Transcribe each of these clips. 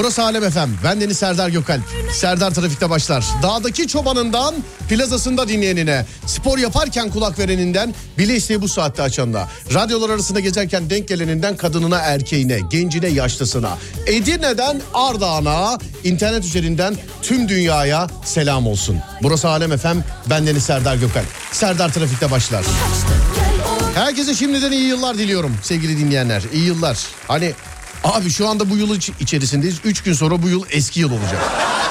Burası Alem Efem. Ben Deniz Serdar Gökalp. Serdar Trafik'te başlar. Dağdaki çobanından plazasında dinleyenine, spor yaparken kulak vereninden, bile isteği bu saatte açanına, radyolar arasında gezerken denk geleninden kadınına, erkeğine, gencine, yaşlısına, Edirne'den Ardahan'a, internet üzerinden tüm dünyaya selam olsun. Burası Alem Efem. Ben Deniz Serdar Gökalp. Serdar Trafik'te başlar. Herkese şimdiden iyi yıllar diliyorum sevgili dinleyenler. İyi yıllar. Hani Abi şu anda bu yıl içerisindeyiz. Üç gün sonra bu yıl eski yıl olacak.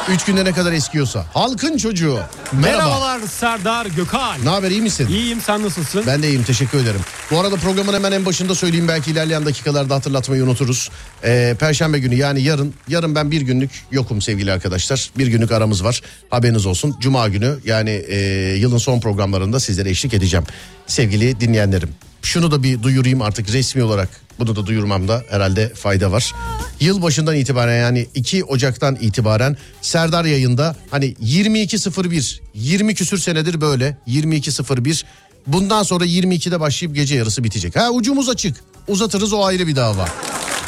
Üç günde ne kadar eskiyorsa. Halkın çocuğu. Merhaba. Merhabalar Serdar Gökhan. Ne haber iyi misin? İyiyim sen nasılsın? Ben de iyiyim teşekkür ederim. Bu arada programın hemen en başında söyleyeyim belki ilerleyen dakikalarda hatırlatmayı unuturuz. Ee, Perşembe günü yani yarın. Yarın ben bir günlük yokum sevgili arkadaşlar. Bir günlük aramız var. Haberiniz olsun. Cuma günü yani e, yılın son programlarında sizlere eşlik edeceğim. Sevgili dinleyenlerim. Şunu da bir duyurayım artık resmi olarak bunu da duyurmamda herhalde fayda var. Yıl başından itibaren yani 2 Ocak'tan itibaren Serdar yayında hani 22.01 20 küsür senedir böyle 22.01 bundan sonra 22'de başlayıp gece yarısı bitecek. Ha ucumuz açık uzatırız o ayrı bir dava.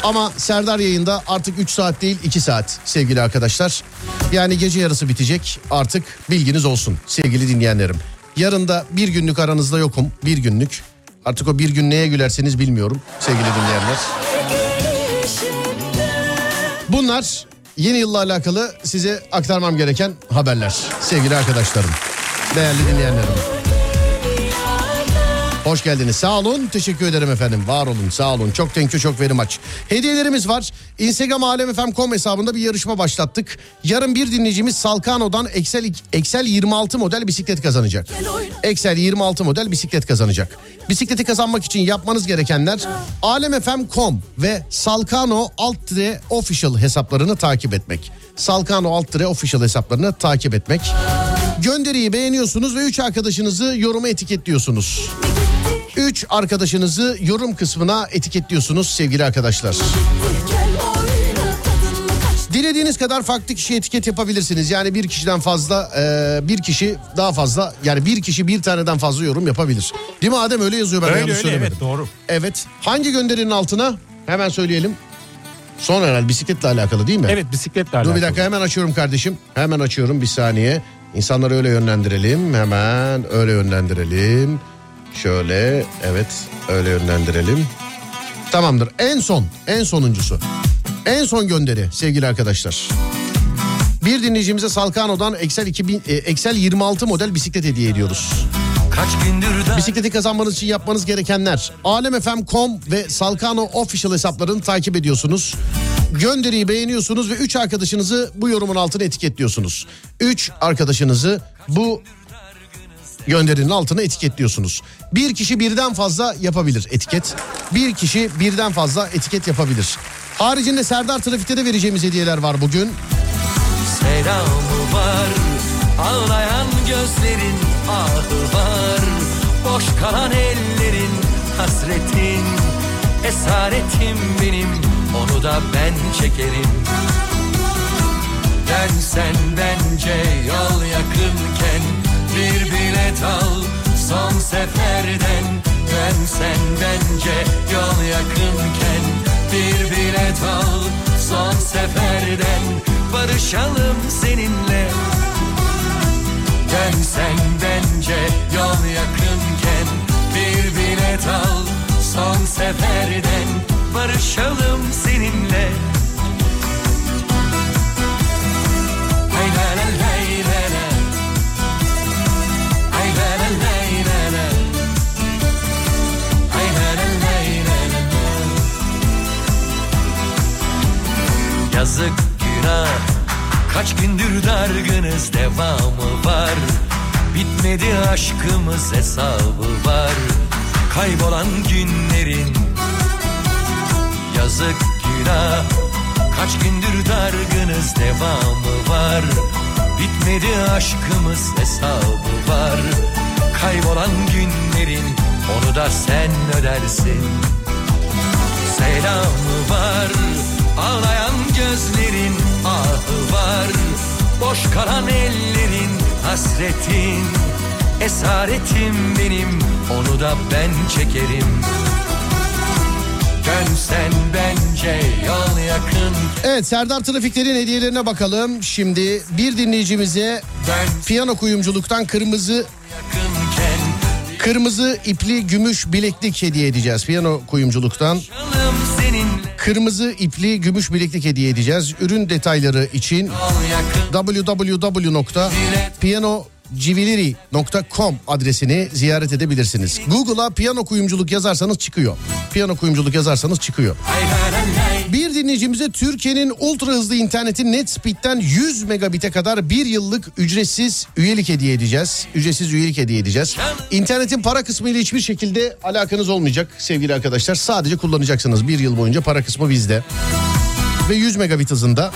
Ama Serdar yayında artık 3 saat değil 2 saat sevgili arkadaşlar. Yani gece yarısı bitecek artık bilginiz olsun sevgili dinleyenlerim. Yarın da bir günlük aranızda yokum bir günlük. Artık o bir gün neye gülerseniz bilmiyorum sevgili dinleyenler. Bunlar yeni yılla alakalı size aktarmam gereken haberler sevgili arkadaşlarım. Değerli dinleyenlerim. Hoş geldiniz. Sağ olun. Teşekkür ederim efendim. Var olun. Sağ olun. Çok thank you, çok very much. Hediyelerimiz var. Instagram alemfm.com hesabında bir yarışma başlattık. Yarın bir dinleyicimiz Salkano'dan Excel, Excel 26 model bisiklet kazanacak. Excel 26 model bisiklet kazanacak. Bisikleti kazanmak için yapmanız gerekenler alemfm.com ve Salkano alt official hesaplarını takip etmek. Salkano alt official hesaplarını takip etmek. Gönderiyi beğeniyorsunuz ve 3 arkadaşınızı yoruma etiketliyorsunuz. 3 arkadaşınızı yorum kısmına etiketliyorsunuz sevgili arkadaşlar. Dilediğiniz kadar farklı kişi etiket yapabilirsiniz. Yani bir kişiden fazla e, bir kişi daha fazla yani bir kişi bir taneden fazla yorum yapabilir. Değil mi Adem öyle yazıyor ben öyle, yanlış öyle, söylemedim. Evet doğru. Evet hangi gönderinin altına hemen söyleyelim. Son herhalde bisikletle alakalı değil mi? Evet bisikletle alakalı. Dur bir dakika hemen açıyorum kardeşim. Hemen açıyorum bir saniye. İnsanları öyle yönlendirelim. Hemen öyle yönlendirelim. Şöyle evet öyle yönlendirelim. Tamamdır. En son, en sonuncusu. En son gönderi sevgili arkadaşlar. Bir dinleyicimize Salkano'dan Excel 2000 e, Excel 26 model bisiklet hediye ediyoruz. Kaç gündür da... Bisikleti kazanmanız için yapmanız gerekenler alemfm.com ve Salkano official hesaplarını takip ediyorsunuz. Gönderiyi beğeniyorsunuz ve 3 arkadaşınızı bu yorumun altına etiketliyorsunuz. 3 arkadaşınızı bu gönderinin altına etiketliyorsunuz. Bir kişi birden fazla yapabilir etiket. Bir kişi birden fazla etiket yapabilir. Haricinde Serdar Trafik'te de vereceğimiz hediyeler var bugün. Selamı var, ağlayan gözlerin ahı var. Boş kalan ellerin hasretin, esaretim benim onu da ben çekerim. Dönsen bence yol yakınken bir bilet al son seferden Dönsen bence yol yakınken bir bilet al son seferden Barışalım seninle seferden Barışalım seninle. Hey la la la la la. Ay la la la la la. Ay la la la la la. Yazık günah. Kaç gündür dargınız devamı var. Bitmedi aşkımız hesabı var Kaybolan günlerin Yazık günah. Kaç gündür dargınız devamı var. Bitmedi aşkımız hesabı var. Kaybolan günlerin onu da sen ödersin. Selamı var. Ağlayan gözlerin ahı var. Boş kalan ellerin hasretin. Esaretim benim onu da ben çekerim Dönsen bence yol yakın Evet Serdar Trafikler'in hediyelerine bakalım. Şimdi bir dinleyicimize Dön piyano kuyumculuktan kırmızı yakınken kırmızı ipli gümüş bileklik hediye edeceğiz. Piyano kuyumculuktan kırmızı ipli gümüş bileklik hediye edeceğiz. Ürün detayları için yol www.piyanocivilleri.com adresini ziyaret edebilirsiniz. Google'a piyano kuyumculuk yazarsanız çıkıyor. Piyano kuyumculuk yazarsanız çıkıyor. Bir dinleyicimize Türkiye'nin ultra hızlı interneti NetSpeed'den 100 megabit'e kadar bir yıllık ücretsiz üyelik hediye edeceğiz. Ücretsiz üyelik hediye edeceğiz. İnternetin para kısmı ile hiçbir şekilde alakanız olmayacak sevgili arkadaşlar. Sadece kullanacaksınız bir yıl boyunca para kısmı bizde. Ve 100 megabit hızında.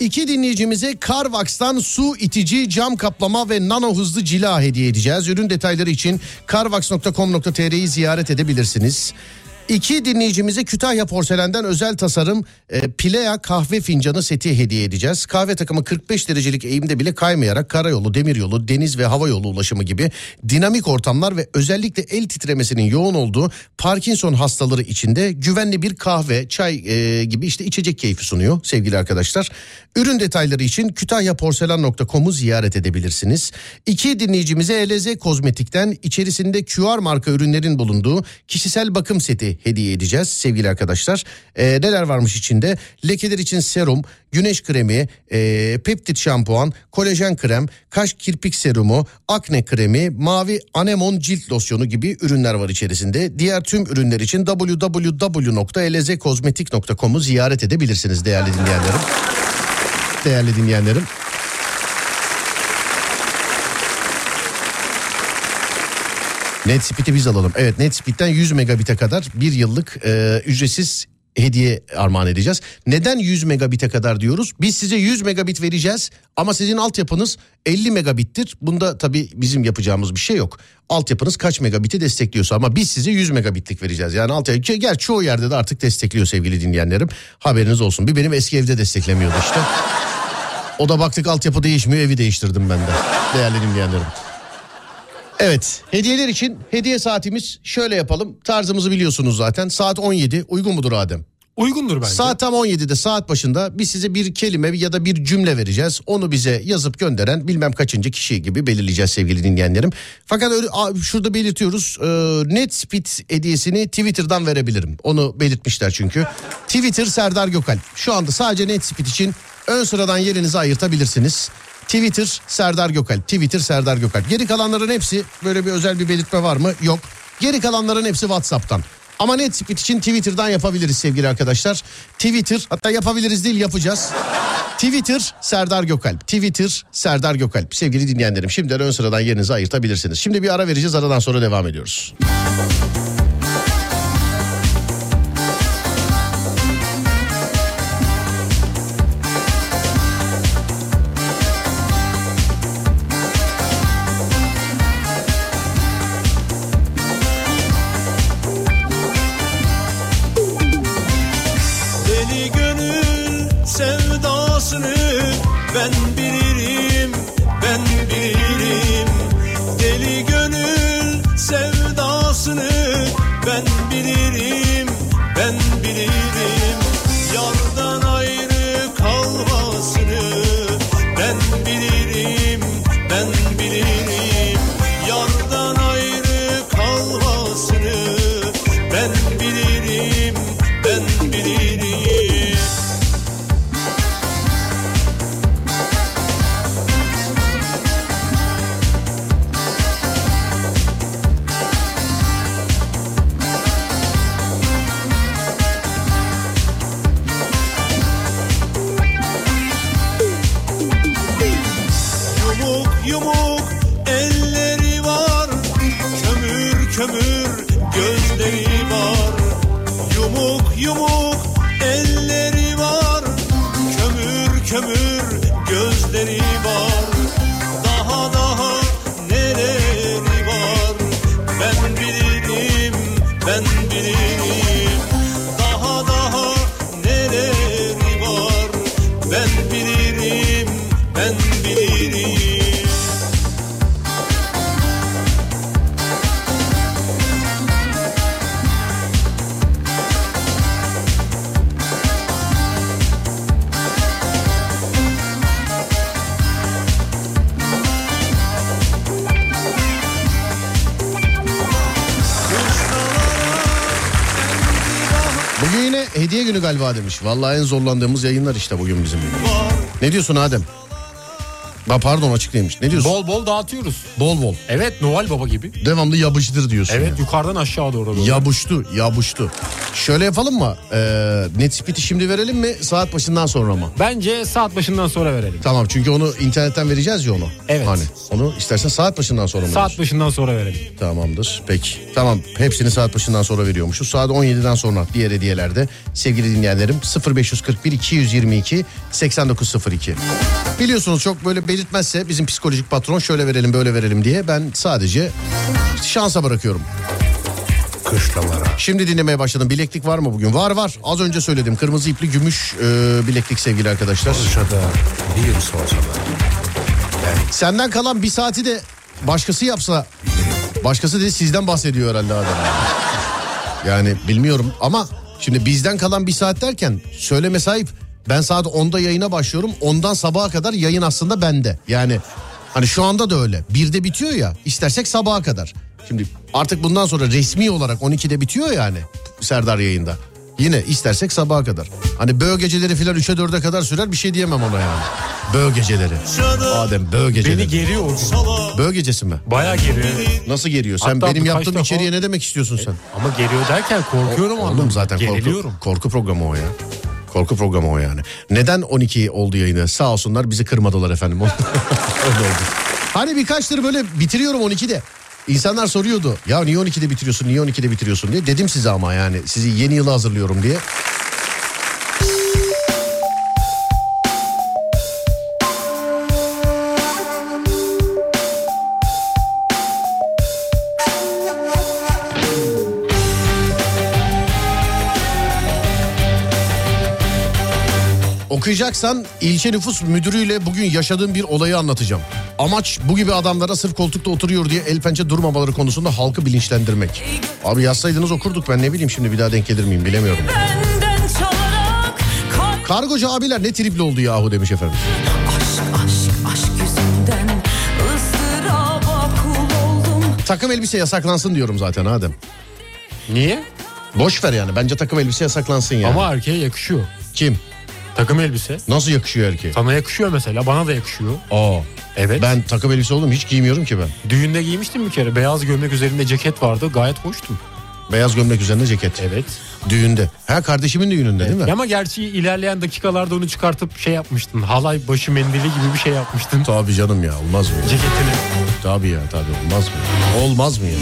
İki dinleyicimize Carvax'tan su itici cam kaplama ve nano hızlı cila hediye edeceğiz. Ürün detayları için carvax.com.tr'yi ziyaret edebilirsiniz. İki dinleyicimize Kütahya Porselen'den özel tasarım e, Pilea kahve fincanı seti hediye edeceğiz. Kahve takımı 45 derecelik eğimde bile kaymayarak karayolu, demiryolu, deniz ve hava yolu ulaşımı gibi dinamik ortamlar ve özellikle el titremesinin yoğun olduğu Parkinson hastaları içinde güvenli bir kahve, çay e, gibi işte içecek keyfi sunuyor sevgili arkadaşlar. Ürün detayları için kütahyaporselen.com'u ziyaret edebilirsiniz. İki dinleyicimize ELZ Kozmetik'ten içerisinde QR marka ürünlerin bulunduğu kişisel bakım seti hediye edeceğiz sevgili arkadaşlar. Ee, neler varmış içinde? Lekeler için serum, güneş kremi, e, peptit şampuan, kolajen krem, kaş kirpik serumu, akne kremi, mavi anemon cilt losyonu gibi ürünler var içerisinde. Diğer tüm ürünler için www.elzkozmetik.com'u ziyaret edebilirsiniz değerli dinleyenlerim. Değerli dinleyenlerim. NetSpeed'i biz alalım. Evet NetSpeed'den 100 megabit'e kadar bir yıllık e, ücretsiz hediye armağan edeceğiz. Neden 100 megabit'e kadar diyoruz? Biz size 100 megabit vereceğiz ama sizin altyapınız 50 megabittir. Bunda tabii bizim yapacağımız bir şey yok. Altyapınız kaç megabiti destekliyorsa ama biz size 100 megabitlik vereceğiz. Yani altyapı gel çoğu yerde de artık destekliyor sevgili dinleyenlerim. Haberiniz olsun. Bir benim eski evde desteklemiyordu işte. O da baktık altyapı değişmiyor evi değiştirdim ben de. Değerli dinleyenlerim. Evet hediyeler için hediye saatimiz şöyle yapalım. Tarzımızı biliyorsunuz zaten. Saat 17 uygun mudur Adem? Uygundur bence. Saat tam 17'de saat başında biz size bir kelime ya da bir cümle vereceğiz. Onu bize yazıp gönderen bilmem kaçıncı kişi gibi belirleyeceğiz sevgili dinleyenlerim. Fakat öyle, şurada belirtiyoruz e, NetSpeed hediyesini Twitter'dan verebilirim. Onu belirtmişler çünkü. Twitter Serdar Gökalp. Şu anda sadece NetSpeed için ön sıradan yerinizi ayırtabilirsiniz. Twitter Serdar Gökalp. Twitter Serdar Gökalp. Geri kalanların hepsi böyle bir özel bir belirtme var mı? Yok. Geri kalanların hepsi WhatsApp'tan. Ama NetSpeed için Twitter'dan yapabiliriz sevgili arkadaşlar. Twitter hatta yapabiliriz değil yapacağız. Twitter Serdar Gökalp. Twitter Serdar Gökalp. Sevgili dinleyenlerim şimdiden ön sıradan yerinizi ayırtabilirsiniz. Şimdi bir ara vereceğiz aradan sonra devam ediyoruz. Bugün yine hediye günü galiba demiş. Vallahi en zorlandığımız yayınlar işte bugün bizim. Ne diyorsun Adem? Ha, pardon açık değilmiş. Ne diyorsun? Bol bol dağıtıyoruz. bol bol. Evet Noel Baba gibi. Devamlı yabıştır diyorsun. Evet yani. yukarıdan aşağı doğru. doğru. Yabuştu, yabuştu. Şöyle yapalım mı? Ee, net speed'i şimdi verelim mi? Saat başından sonra mı? Bence saat başından sonra verelim. Tamam çünkü onu internetten vereceğiz ya onu. Evet. Hani onu istersen saat başından sonra mı? Saat başından sonra verelim. Tamamdır. Peki. Tamam. Hepsini saat başından sonra veriyormuşuz. Saat 17'den sonra diğer hediyelerde sevgili dinleyenlerim 0541 222 8902. Biliyorsunuz çok böyle belirtmezse bizim psikolojik patron şöyle verelim böyle verelim diye ben sadece şansa bırakıyorum. Kışlalara. Şimdi dinlemeye başladım. Bileklik var mı bugün? Var var. Az önce söyledim. Kırmızı ipli gümüş e, bileklik sevgili arkadaşlar. Dışarıda bir sorsalar. Senden kalan bir saati de başkası yapsa başkası değil sizden bahsediyor herhalde adam. Yani bilmiyorum ama şimdi bizden kalan bir saat derken söyleme sahip ben saat 10'da yayına başlıyorum. Ondan sabaha kadar yayın aslında bende. Yani hani şu anda da öyle. Birde bitiyor ya istersek sabaha kadar. Şimdi artık bundan sonra resmi olarak 12'de bitiyor yani Serdar yayında. Yine istersek sabaha kadar. Hani böğ geceleri filan 3'e 4'e kadar sürer bir şey diyemem ona yani. Böğ geceleri. Adem böğ geceleri. Beni geriyor o gün. Böğ gecesi mi? Bayağı geriyor. Nasıl geriyor? Sen Hatta benim yaptığım defa- içeriye ne demek istiyorsun sen? Ama geriyor derken korkuyorum Oğlum ondan. zaten korku, korku programı o ya. Korku programı o yani. Neden 12 oldu yayını? Sağ olsunlar bizi kırmadılar efendim. Hani birkaçtır böyle bitiriyorum 12'de. İnsanlar soruyordu. Ya niye 12'de bitiriyorsun? Niye 12'de bitiriyorsun diye. Dedim size ama yani sizi yeni yıla hazırlıyorum diye. Okuyacaksan ilçe nüfus müdürüyle bugün yaşadığım bir olayı anlatacağım. Amaç bu gibi adamlara sırf koltukta oturuyor diye el pençe durmamaları konusunda halkı bilinçlendirmek. Abi yazsaydınız okurduk ben ne bileyim şimdi bir daha denk gelir miyim bilemiyorum. Çalarak Kargocu abiler ne tripli oldu yahu demiş efendim. aşk aşk aşk yüzünden ızdıraba kul oldum. Takım elbise yasaklansın diyorum zaten Adem. Niye? Boş ver yani bence takım elbise yasaklansın ya. Ama erkeğe yakışıyor. Kim? Takım elbise. Nasıl yakışıyor erkeğe? Sana yakışıyor mesela bana da yakışıyor. Aa. Evet. Ben takım elbise oldum hiç giymiyorum ki ben. Düğünde giymiştim bir kere. Beyaz gömlek üzerinde ceket vardı. Gayet hoştum. Beyaz gömlek üzerine ceket. Evet. Düğünde. Ha kardeşimin düğününde değil mi? Ama gerçi ilerleyen dakikalarda onu çıkartıp şey yapmıştın. Halay başı mendili gibi bir şey yapmıştın. Tabii canım ya olmaz mı? ya? Ceketini. Tabii ya tabii olmaz mı? Olmaz mı ya?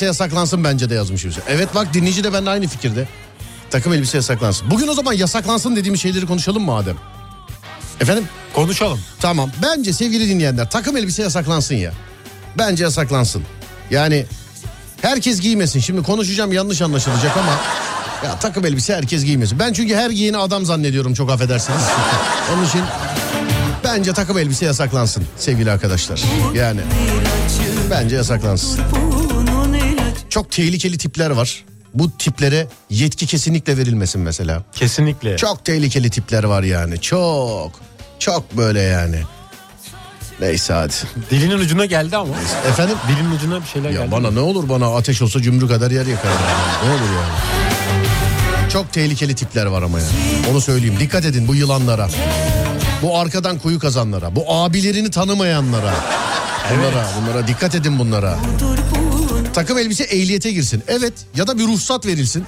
Elbise yasaklansın bence de yazmış birisi. Evet bak dinleyici de benimle aynı fikirde. Takım elbise yasaklansın. Bugün o zaman yasaklansın dediğimiz şeyleri konuşalım mı Adem? Efendim? Konuşalım. Tamam. Bence sevgili dinleyenler takım elbise yasaklansın ya. Bence yasaklansın. Yani herkes giymesin. Şimdi konuşacağım yanlış anlaşılacak ama ya takım elbise herkes giymesin. Ben çünkü her giyeni adam zannediyorum çok affedersiniz. Onun için bence takım elbise yasaklansın sevgili arkadaşlar. Yani bence yasaklansın. Çok tehlikeli tipler var. Bu tiplere yetki kesinlikle verilmesin mesela. Kesinlikle. Çok tehlikeli tipler var yani. Çok. Çok böyle yani. Neyse hadi. Dilinin ucuna geldi ama. Efendim? Dilinin ucuna bir şeyler Ya geldi. bana ne olur bana ateş olsa cümrü kadar yer yakar. yani. Ne olur yani. Çok tehlikeli tipler var ama yani. Onu söyleyeyim. Dikkat edin bu yılanlara. Bu arkadan kuyu kazanlara. Bu abilerini tanımayanlara. Bunlara, bunlara dikkat edin bunlara. Dur Takım elbise ehliyete girsin. Evet ya da bir ruhsat verilsin.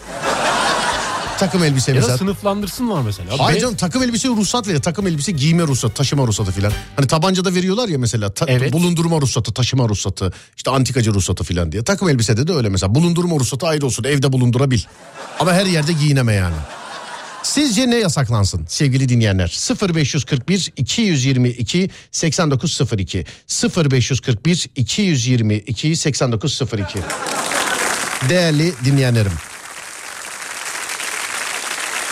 takım elbise Ya mesela. sınıflandırsınlar mesela. Hayır canım takım elbise ruhsat verir. Takım elbise giyme ruhsatı, taşıma ruhsatı filan. Hani tabancada veriyorlar ya mesela. ta- Evet. Bulundurma ruhsatı, taşıma ruhsatı, işte antikacı ruhsatı filan diye. Takım elbisede de öyle mesela. Bulundurma ruhsatı ayrı olsun. Evde bulundurabil. Ama her yerde giyineme yani. Sizce ne yasaklansın sevgili dinleyenler? 0541 222 8902 0541 222 8902 Değerli dinleyenlerim.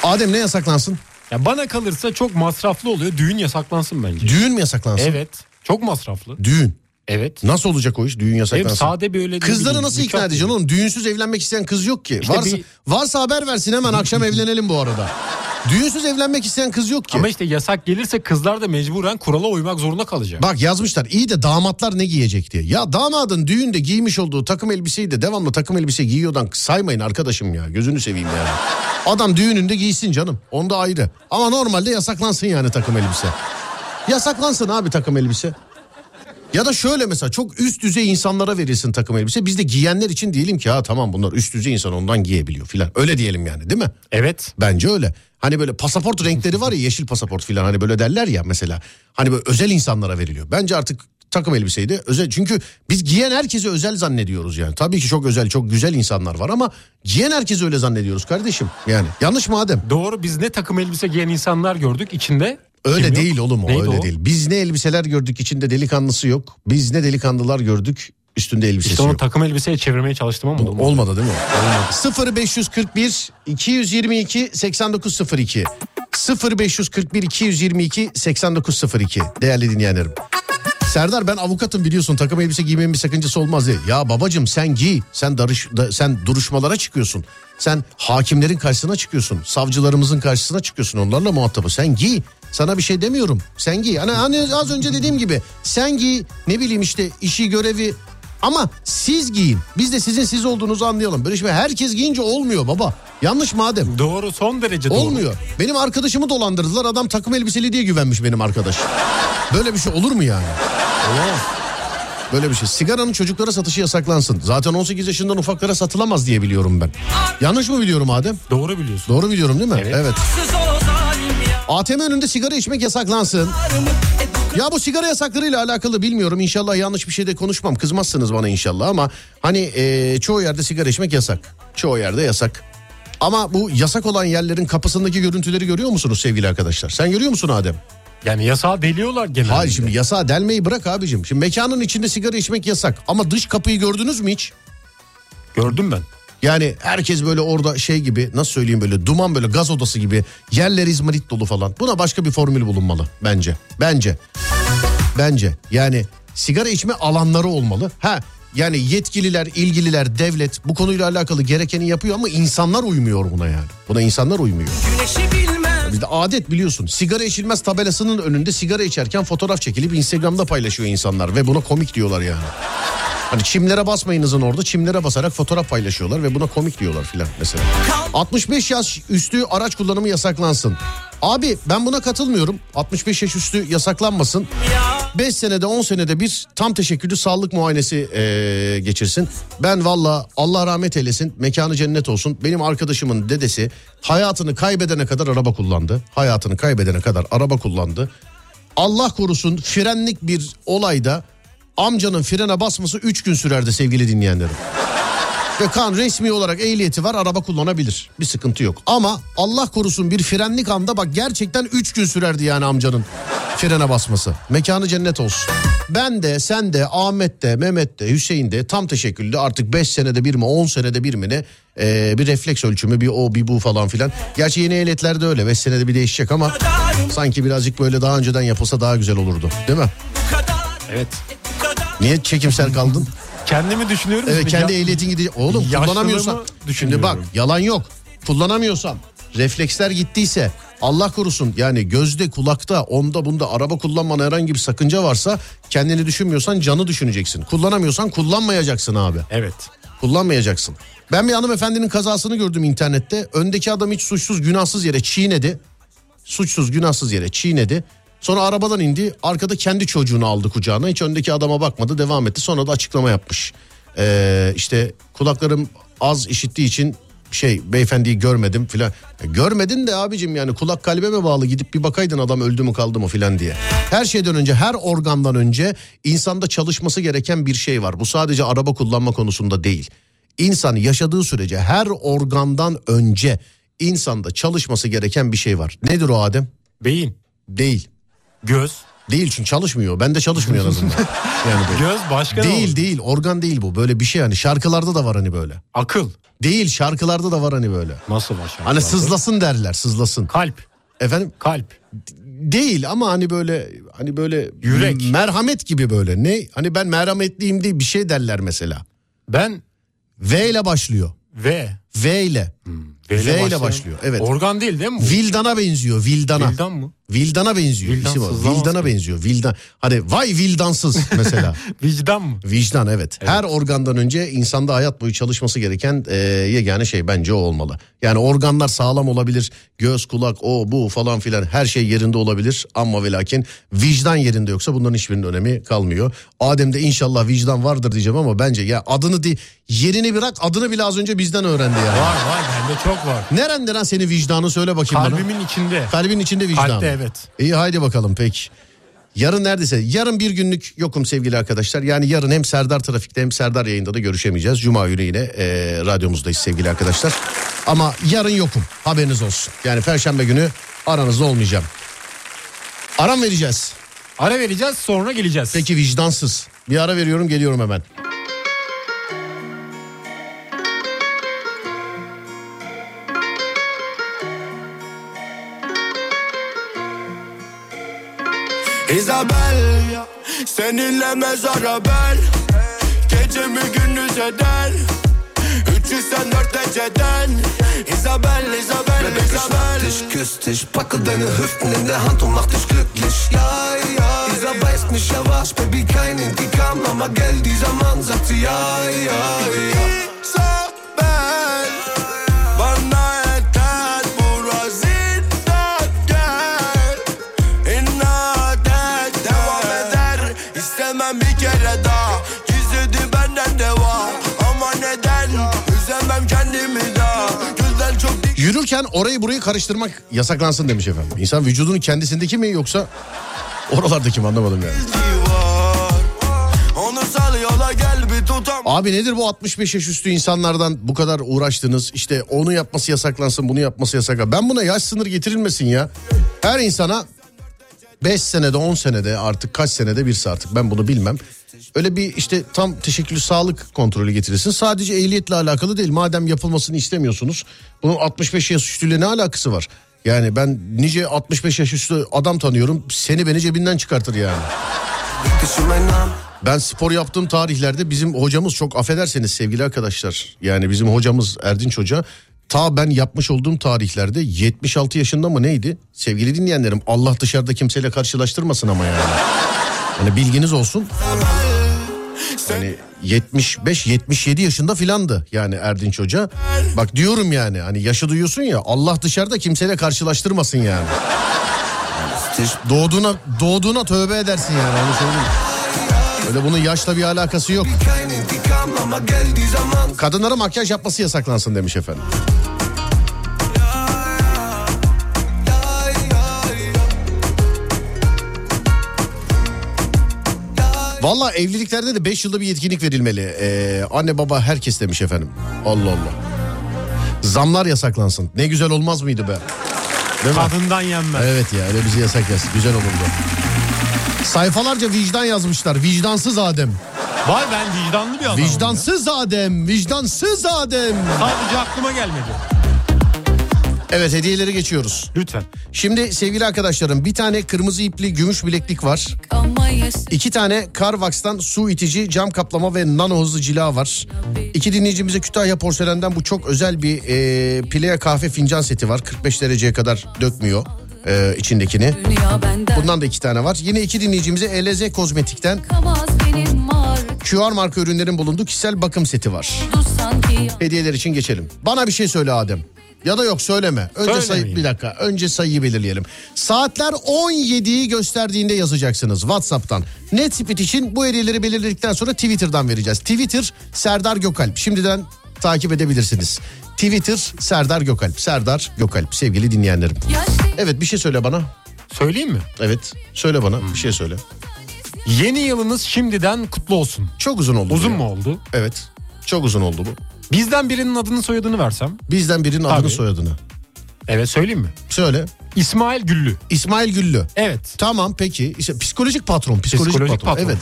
Adem ne yasaklansın? Ya bana kalırsa çok masraflı oluyor. Düğün yasaklansın bence. Düğün mü yasaklansın? Evet. Çok masraflı. Düğün. Evet. Nasıl olacak o iş? Düğün Hem yasaklansın. sade böyle ne Kızları nasıl ikna edeceksin oğlum? Düğünsüz evlenmek isteyen kız yok ki. İşte varsa, bir- varsa haber versin hemen akşam evlenelim bu arada. Düğünsüz evlenmek isteyen kız yok ki. Ama işte yasak gelirse kızlar da mecburen kurala uymak zorunda kalacak. Bak yazmışlar iyi de damatlar ne giyecek diye. Ya damadın düğünde giymiş olduğu takım elbiseyi de devamlı takım elbise giyiyordan saymayın arkadaşım ya. Gözünü seveyim yani. Adam düğününde giysin canım. Onda ayrı. Ama normalde yasaklansın yani takım elbise. Yasaklansın abi takım elbise. Ya da şöyle mesela çok üst düzey insanlara verilsin takım elbise. Biz de giyenler için diyelim ki ha tamam bunlar üst düzey insan ondan giyebiliyor filan. Öyle diyelim yani değil mi? Evet. Bence öyle. Hani böyle pasaport renkleri var ya yeşil pasaport filan hani böyle derler ya mesela. Hani böyle özel insanlara veriliyor. Bence artık takım elbiseyi de özel. Çünkü biz giyen herkese özel zannediyoruz yani. Tabii ki çok özel çok güzel insanlar var ama giyen herkese öyle zannediyoruz kardeşim. Yani yanlış mı Adem? Doğru biz ne takım elbise giyen insanlar gördük içinde. Öyle kim yok? değil oğlum o Neydi öyle o? değil. Biz ne elbiseler gördük içinde delikanlısı yok. Biz ne delikanlılar gördük üstünde elbisesi İşte onu yok. takım elbiseye çevirmeye çalıştım ama olmadı. Olmadı değil mi? Olmadı. 0541 222 8902 0541 222 8902 değerli dinleyenlerim. Serdar ben avukatım biliyorsun takım elbise giymemin bir sakıncası olmaz diye. Ya babacım sen giy. Sen darış, da- sen duruşmalara çıkıyorsun. Sen hakimlerin karşısına çıkıyorsun. Savcılarımızın karşısına çıkıyorsun. Onlarla muhatabı. Sen giy. Sana bir şey demiyorum. Sen giy. Hani, hani az önce dediğim gibi sen giy. Ne bileyim işte işi görevi ama siz giyin. Biz de sizin siz olduğunuzu anlayalım. Böyle şey herkes giyince olmuyor baba. Yanlış madem. Doğru son derece doğru. Olmuyor. Benim arkadaşımı dolandırdılar. Adam takım elbiseli diye güvenmiş benim arkadaş. Böyle bir şey olur mu yani? Olamaz. Böyle bir şey. Sigaranın çocuklara satışı yasaklansın. Zaten 18 yaşından ufaklara satılamaz diye biliyorum ben. Yanlış mı biliyorum Adem? Doğru biliyorsun. Doğru biliyorum değil mi? Evet. ATM önünde sigara içmek yasaklansın. Ya bu sigara yasaklarıyla alakalı bilmiyorum. İnşallah yanlış bir şey de konuşmam. Kızmazsınız bana inşallah ama hani e, çoğu yerde sigara içmek yasak. Çoğu yerde yasak. Ama bu yasak olan yerlerin kapısındaki görüntüleri görüyor musunuz sevgili arkadaşlar? Sen görüyor musun Adem? Yani yasağı deliyorlar genelde. Hayır şimdi yasağı delmeyi bırak abicim. Şimdi mekanın içinde sigara içmek yasak. Ama dış kapıyı gördünüz mü hiç? Gördüm ben. Yani herkes böyle orada şey gibi nasıl söyleyeyim böyle duman böyle gaz odası gibi yerler izmarit dolu falan. Buna başka bir formül bulunmalı bence. Bence. Bence yani sigara içme alanları olmalı. Ha yani yetkililer, ilgililer, devlet bu konuyla alakalı gerekeni yapıyor ama insanlar uymuyor buna yani. Buna insanlar uymuyor. Bizde adet biliyorsun. Sigara içilmez tabelasının önünde sigara içerken fotoğraf çekilip Instagram'da paylaşıyor insanlar ve buna komik diyorlar yani. Hani çimlere basmayınızın orada çimlere basarak fotoğraf paylaşıyorlar ve buna komik diyorlar filan mesela. 65 yaş üstü araç kullanımı yasaklansın. Abi ben buna katılmıyorum. 65 yaş üstü yasaklanmasın. 5 senede 10 senede bir tam teşekküllü sağlık muayenesi eee, geçirsin. Ben valla Allah rahmet eylesin mekanı cennet olsun. Benim arkadaşımın dedesi hayatını kaybedene kadar araba kullandı. Hayatını kaybedene kadar araba kullandı. Allah korusun frenlik bir olayda amcanın frene basması 3 gün sürerdi sevgili dinleyenlerim. Ve kan resmi olarak ehliyeti var araba kullanabilir. Bir sıkıntı yok. Ama Allah korusun bir frenlik anda bak gerçekten 3 gün sürerdi yani amcanın frene basması. Mekanı cennet olsun. Ben de sen de Ahmet de Mehmet de Hüseyin de tam teşekküllü artık 5 senede bir mi 10 senede bir mi ne ee, bir refleks ölçümü bir o bir bu falan filan. Gerçi yeni ehliyetlerde öyle 5 senede bir değişecek ama sanki birazcık böyle daha önceden yapılsa daha güzel olurdu değil mi? Evet. Niye çekimsel kaldın? Kendimi düşünüyorum. Evet Şimdi kendi ya- ehliyetin gidecek. Oğlum kullanamıyorsan. Şimdi bak yalan yok. Kullanamıyorsan refleksler gittiyse Allah korusun yani gözde kulakta onda bunda araba kullanmana herhangi bir sakınca varsa kendini düşünmüyorsan canı düşüneceksin. Kullanamıyorsan kullanmayacaksın abi. Evet. Kullanmayacaksın. Ben bir hanımefendinin kazasını gördüm internette. Öndeki adam hiç suçsuz günahsız yere çiğnedi. Suçsuz günahsız yere çiğnedi. Sonra arabadan indi. Arkada kendi çocuğunu aldı kucağına. Hiç öndeki adama bakmadı devam etti. Sonra da açıklama yapmış. Ee, işte kulaklarım az işittiği için şey beyefendiyi görmedim filan. E, görmedin de abicim yani kulak kalbe mi bağlı gidip bir bakaydın adam öldü mü kaldı mı filan diye. Her şeyden önce her organdan önce insanda çalışması gereken bir şey var. Bu sadece araba kullanma konusunda değil. İnsan yaşadığı sürece her organdan önce insanda çalışması gereken bir şey var. Nedir o Adem? Beyin, Değil. Göz. Değil çünkü çalışmıyor. Ben de çalışmıyor en azından. Yani böyle. Göz başka Değil değil organ değil bu. Böyle bir şey hani şarkılarda da var hani böyle. Akıl. Değil şarkılarda da var hani böyle. Nasıl başar? Hani sızlasın derler sızlasın. Kalp. Efendim Kalp. değil ama hani böyle hani böyle Yürek. merhamet gibi böyle. Ne? Hani ben merhametliyim diye bir şey derler mesela. Ben V ile başlıyor. V. V ile. V ile başlıyor. Evet. Organ değil değil mi bu? Vildana benziyor. Vildana. Vildan mı? Vildana benziyor. Vildan isim o. sızlamaz Vildana benziyor. Vildan. Hani vay vildansız mesela. Vicdan mı? Vicdan evet. Her organdan önce insanda hayat boyu çalışması gereken e, yegane şey bence o olmalı. Yani organlar sağlam olabilir. Göz, kulak, o, bu falan filan her şey yerinde olabilir. Ama ve lakin vicdan yerinde yoksa bunların hiçbirinin önemi kalmıyor. Adem'de inşallah vicdan vardır diyeceğim ama bence ya adını di yerini bırak adını bile az önce bizden öğrendi yani. Var var bende çok var. Nereden lan senin vicdanı söyle bakayım bana. Kalbimin içinde. Kalbin içinde vicdan. Kalpte evet. İyi haydi bakalım peki. Yarın neredeyse yarın bir günlük yokum sevgili arkadaşlar. Yani yarın hem Serdar Trafik'te hem Serdar yayında da görüşemeyeceğiz. Cuma günü yine e, radyomuzdayız sevgili arkadaşlar. Ama yarın yokum haberiniz olsun. Yani perşembe günü aranızda olmayacağım. Aram vereceğiz. Ara vereceğiz sonra geleceğiz. Peki vicdansız. Bir ara veriyorum geliyorum hemen. Isabel Seninle mezara ben. Gecemi gündüz eder 304 dereceden Isabel, Isabel, Isabel dich, küsst dich, packe deine Hüften in der Hand und mach dich glücklich. Ja, ja, dieser beißt mich ja was, Baby, kein Intikam, aber gell, dieser Mann sagt sie ja, ja, ja. Isabel Yürürken orayı burayı karıştırmak yasaklansın demiş efendim. İnsan vücudunun kendisindeki mi yoksa oralardaki mi anlamadım yani. Abi nedir bu 65 yaş üstü insanlardan bu kadar uğraştınız? İşte onu yapması yasaklansın, bunu yapması yasaklansın. Ben buna yaş sınır getirilmesin ya. Her insana 5 senede 10 senede artık kaç senede birse artık ben bunu bilmem. Öyle bir işte tam teşekküllü sağlık kontrolü getirilsin. Sadece ehliyetle alakalı değil. Madem yapılmasını istemiyorsunuz. Bunun 65 yaş üstüyle ne alakası var? Yani ben nice 65 yaş üstü adam tanıyorum. Seni beni cebinden çıkartır yani. Ben spor yaptığım tarihlerde bizim hocamız çok affederseniz sevgili arkadaşlar. Yani bizim hocamız Erdinç Hoca ta ben yapmış olduğum tarihlerde 76 yaşında mı neydi? Sevgili dinleyenlerim Allah dışarıda kimseyle karşılaştırmasın ama yani. Hani bilginiz olsun. Hani 75-77 yaşında filandı yani Erdinç Hoca. Bak diyorum yani hani yaşı duyuyorsun ya Allah dışarıda kimseyle karşılaştırmasın yani. Doğduğuna doğduğuna tövbe edersin yani onu söyleyeyim. Öyle bunun yaşla bir alakası yok. Kadınlara makyaj yapması yasaklansın demiş efendim. Valla evliliklerde de 5 yılda bir yetkinlik verilmeli. Ee, anne baba herkes demiş efendim. Allah Allah. Zamlar yasaklansın. Ne güzel olmaz mıydı be? Değil mi? Kadından yenmez. Evet ya öyle bizi yasak yazsın. Güzel olurdu. Sayfalarca vicdan yazmışlar. Vicdansız Adem. Var ben vicdanlı bir adamım. ya. Vicdansız Adem. Vicdansız Adem. Sadece aklıma gelmedi. Evet hediyeleri geçiyoruz. Lütfen. Şimdi sevgili arkadaşlarım bir tane kırmızı ipli gümüş bileklik var. İki tane Carvax'tan su itici, cam kaplama ve nano hızlı cila var. İki dinleyicimize Kütahya Porselen'den bu çok özel bir e, Pilea kahve fincan seti var. 45 dereceye kadar dökmüyor e, içindekini. Bundan da iki tane var. Yine iki dinleyicimize ELZ Kozmetik'ten QR marka ürünlerin bulunduğu kişisel bakım seti var. Hediyeler için geçelim. Bana bir şey söyle Adem. Ya da yok söyleme. Önce sayı Söylemeyeyim. bir dakika. Önce sayıyı belirleyelim. Saatler 17'yi gösterdiğinde yazacaksınız WhatsApp'tan. Net speed için bu hediyeleri belirledikten sonra Twitter'dan vereceğiz. Twitter Serdar Gökalp. Şimdiden takip edebilirsiniz. Twitter Serdar Gökalp. Serdar Gökalp sevgili dinleyenlerim. Evet bir şey söyle bana. Söyleyeyim mi? Evet söyle bana bir şey söyle. Yeni yılınız şimdiden kutlu olsun. Çok uzun oldu. bu Uzun ya. mu oldu? Evet. Çok uzun oldu bu. Bizden birinin adını soyadını versem. Bizden birinin adını Tabii. soyadını. Evet söyleyeyim mi? Söyle. İsmail Güllü. İsmail Güllü. Evet. Tamam peki. İşte psikolojik patron. Psikolojik, Psikolojik patron. patron. Evet.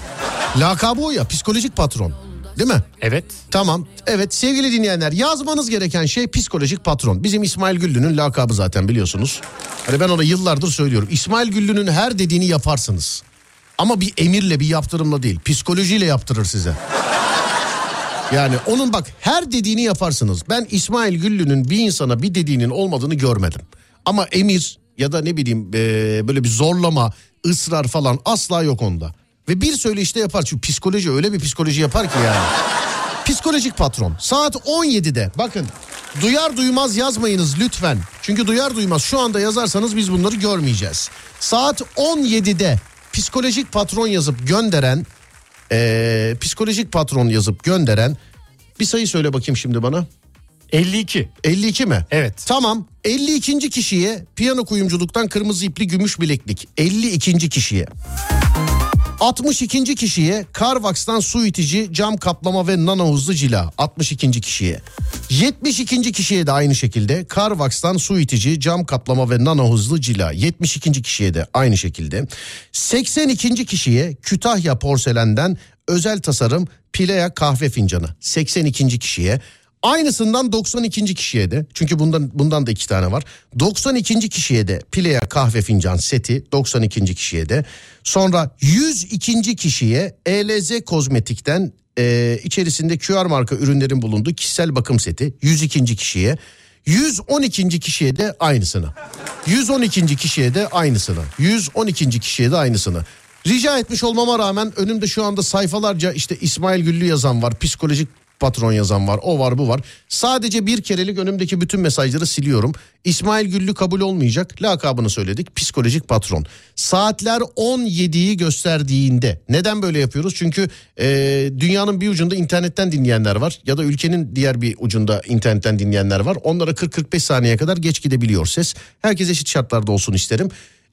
Lakabı o ya psikolojik patron. Değil mi? Evet. Tamam. Evet sevgili dinleyenler yazmanız gereken şey psikolojik patron. Bizim İsmail Güllü'nün lakabı zaten biliyorsunuz. Hani ben ona yıllardır söylüyorum. İsmail Güllü'nün her dediğini yaparsınız. Ama bir emirle bir yaptırımla değil. Psikolojiyle yaptırır size. Yani onun bak her dediğini yaparsınız. Ben İsmail Güllü'nün bir insana bir dediğinin olmadığını görmedim. Ama emir ya da ne bileyim eee, böyle bir zorlama, ısrar falan asla yok onda. Ve bir söyleyişte yapar. Çünkü psikoloji öyle bir psikoloji yapar ki yani. Psikolojik patron. Saat 17'de. Bakın duyar duymaz yazmayınız lütfen. Çünkü duyar duymaz şu anda yazarsanız biz bunları görmeyeceğiz. Saat 17'de psikolojik patron yazıp gönderen eee, psikolojik patron yazıp gönderen bir sayı söyle bakayım şimdi bana. 52. 52 mi? Evet. Tamam. 52. kişiye piyano kuyumculuktan kırmızı ipli gümüş bileklik. 52. kişiye. 62. kişiye Carvax'tan su itici, cam kaplama ve nano hızlı cila. 62. kişiye. 72. kişiye de aynı şekilde Carvax'tan su itici, cam kaplama ve nano hızlı cila. 72. kişiye de aynı şekilde. 82. kişiye Kütahya porselenden özel tasarım Pilea kahve fincanı. 82. kişiye. Aynısından 92. kişiye de çünkü bundan bundan da iki tane var. 92. kişiye de Pilea kahve fincan seti 92. kişiye de. Sonra 102. kişiye ELZ kozmetikten e, içerisinde QR marka ürünlerin bulunduğu kişisel bakım seti 102. kişiye. 112. kişiye de aynısını. 112. kişiye de aynısını. 112. kişiye de aynısını. Rica etmiş olmama rağmen önümde şu anda sayfalarca işte İsmail Güllü yazan var, psikolojik patron yazan var, o var bu var. Sadece bir kerelik önümdeki bütün mesajları siliyorum. İsmail Güllü kabul olmayacak. Lakabını söyledik. Psikolojik patron. Saatler 17'yi gösterdiğinde neden böyle yapıyoruz? Çünkü e, dünyanın bir ucunda internetten dinleyenler var ya da ülkenin diğer bir ucunda internetten dinleyenler var. Onlara 40-45 saniye kadar geç gidebiliyor ses. Herkes eşit şartlarda olsun isterim.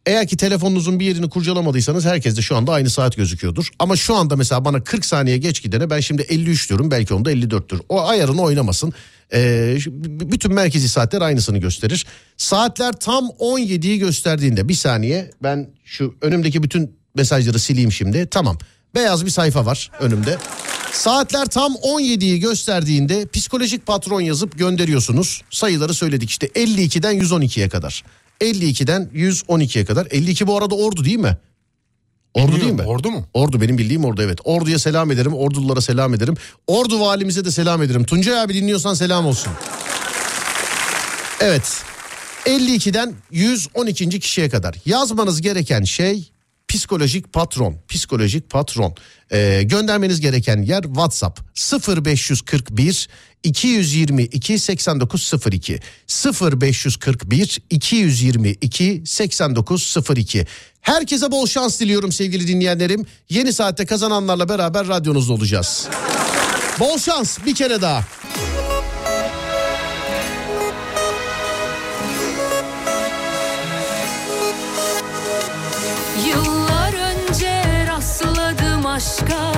Eğer ki telefonunuzun bir yerini kurcalamadıysanız herkes de şu anda aynı saat gözüküyordur. Ama şu anda mesela bana 40 saniye geç gidene ben şimdi 53 diyorum belki onda 54'tür. O ayarını oynamasın. Ee, bütün merkezi saatler aynısını gösterir. Saatler tam 17'yi gösterdiğinde bir saniye ben şu önümdeki bütün mesajları sileyim şimdi. Tamam beyaz bir sayfa var önümde. Saatler tam 17'yi gösterdiğinde psikolojik patron yazıp gönderiyorsunuz. Sayıları söyledik işte 52'den 112'ye kadar. 52'den 112'ye kadar. 52 bu arada ordu değil mi? Ordu değil Bilmiyorum, mi? ordu mu? Ordu benim bildiğim ordu evet. Orduya selam ederim. Ordululara selam ederim. Ordu valimize de selam ederim. Tuncay abi dinliyorsan selam olsun. Evet. 52'den 112. kişiye kadar yazmanız gereken şey psikolojik patron. Psikolojik patron. Ee, göndermeniz gereken yer WhatsApp 0541 222 8902 0541 222 8902 Herkese bol şans diliyorum sevgili dinleyenlerim. Yeni saatte kazananlarla beraber radyonuzda olacağız. Bol şans bir kere daha. Yıllar önce rastladım aşka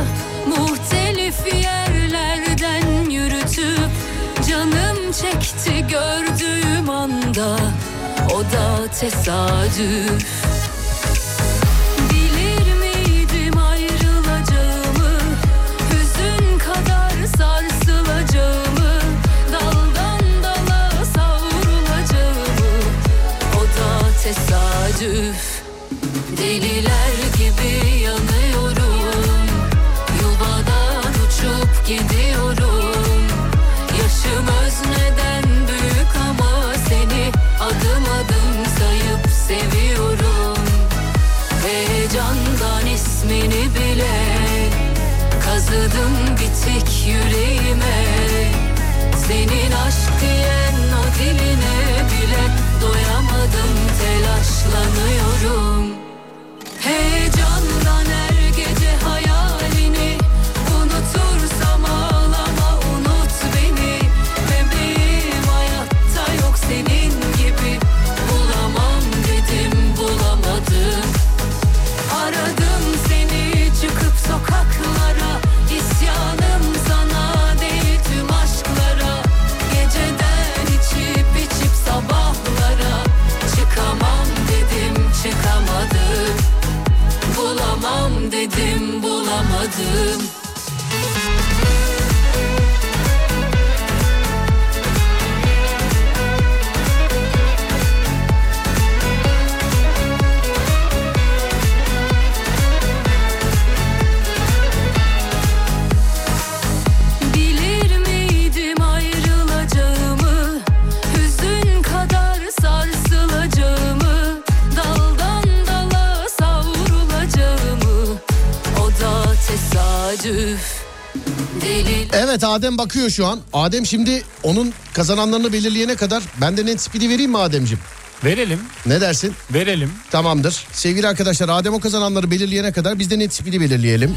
tesadüf Adem bakıyor şu an. Adem şimdi onun kazananlarını belirleyene kadar ben de net speed'i vereyim mi Ademciğim? Verelim, Ne dersin? verelim. Tamamdır. Sevgili arkadaşlar Adem o kazananları belirleyene kadar biz de net speed'i belirleyelim.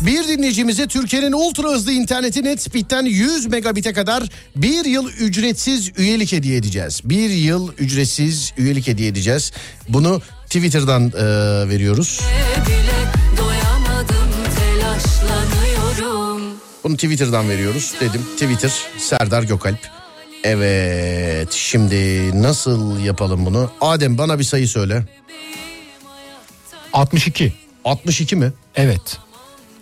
Bir dinleyicimize Türkiye'nin ultra hızlı interneti net speed'den 100 megabit'e kadar bir yıl ücretsiz üyelik hediye edeceğiz. Bir yıl ücretsiz üyelik hediye edeceğiz. Bunu Twitter'dan e, veriyoruz. bile Bunu Twitter'dan veriyoruz dedim. Twitter Serdar Gökalp. Evet şimdi nasıl yapalım bunu? Adem bana bir sayı söyle. 62. 62 mi? Evet.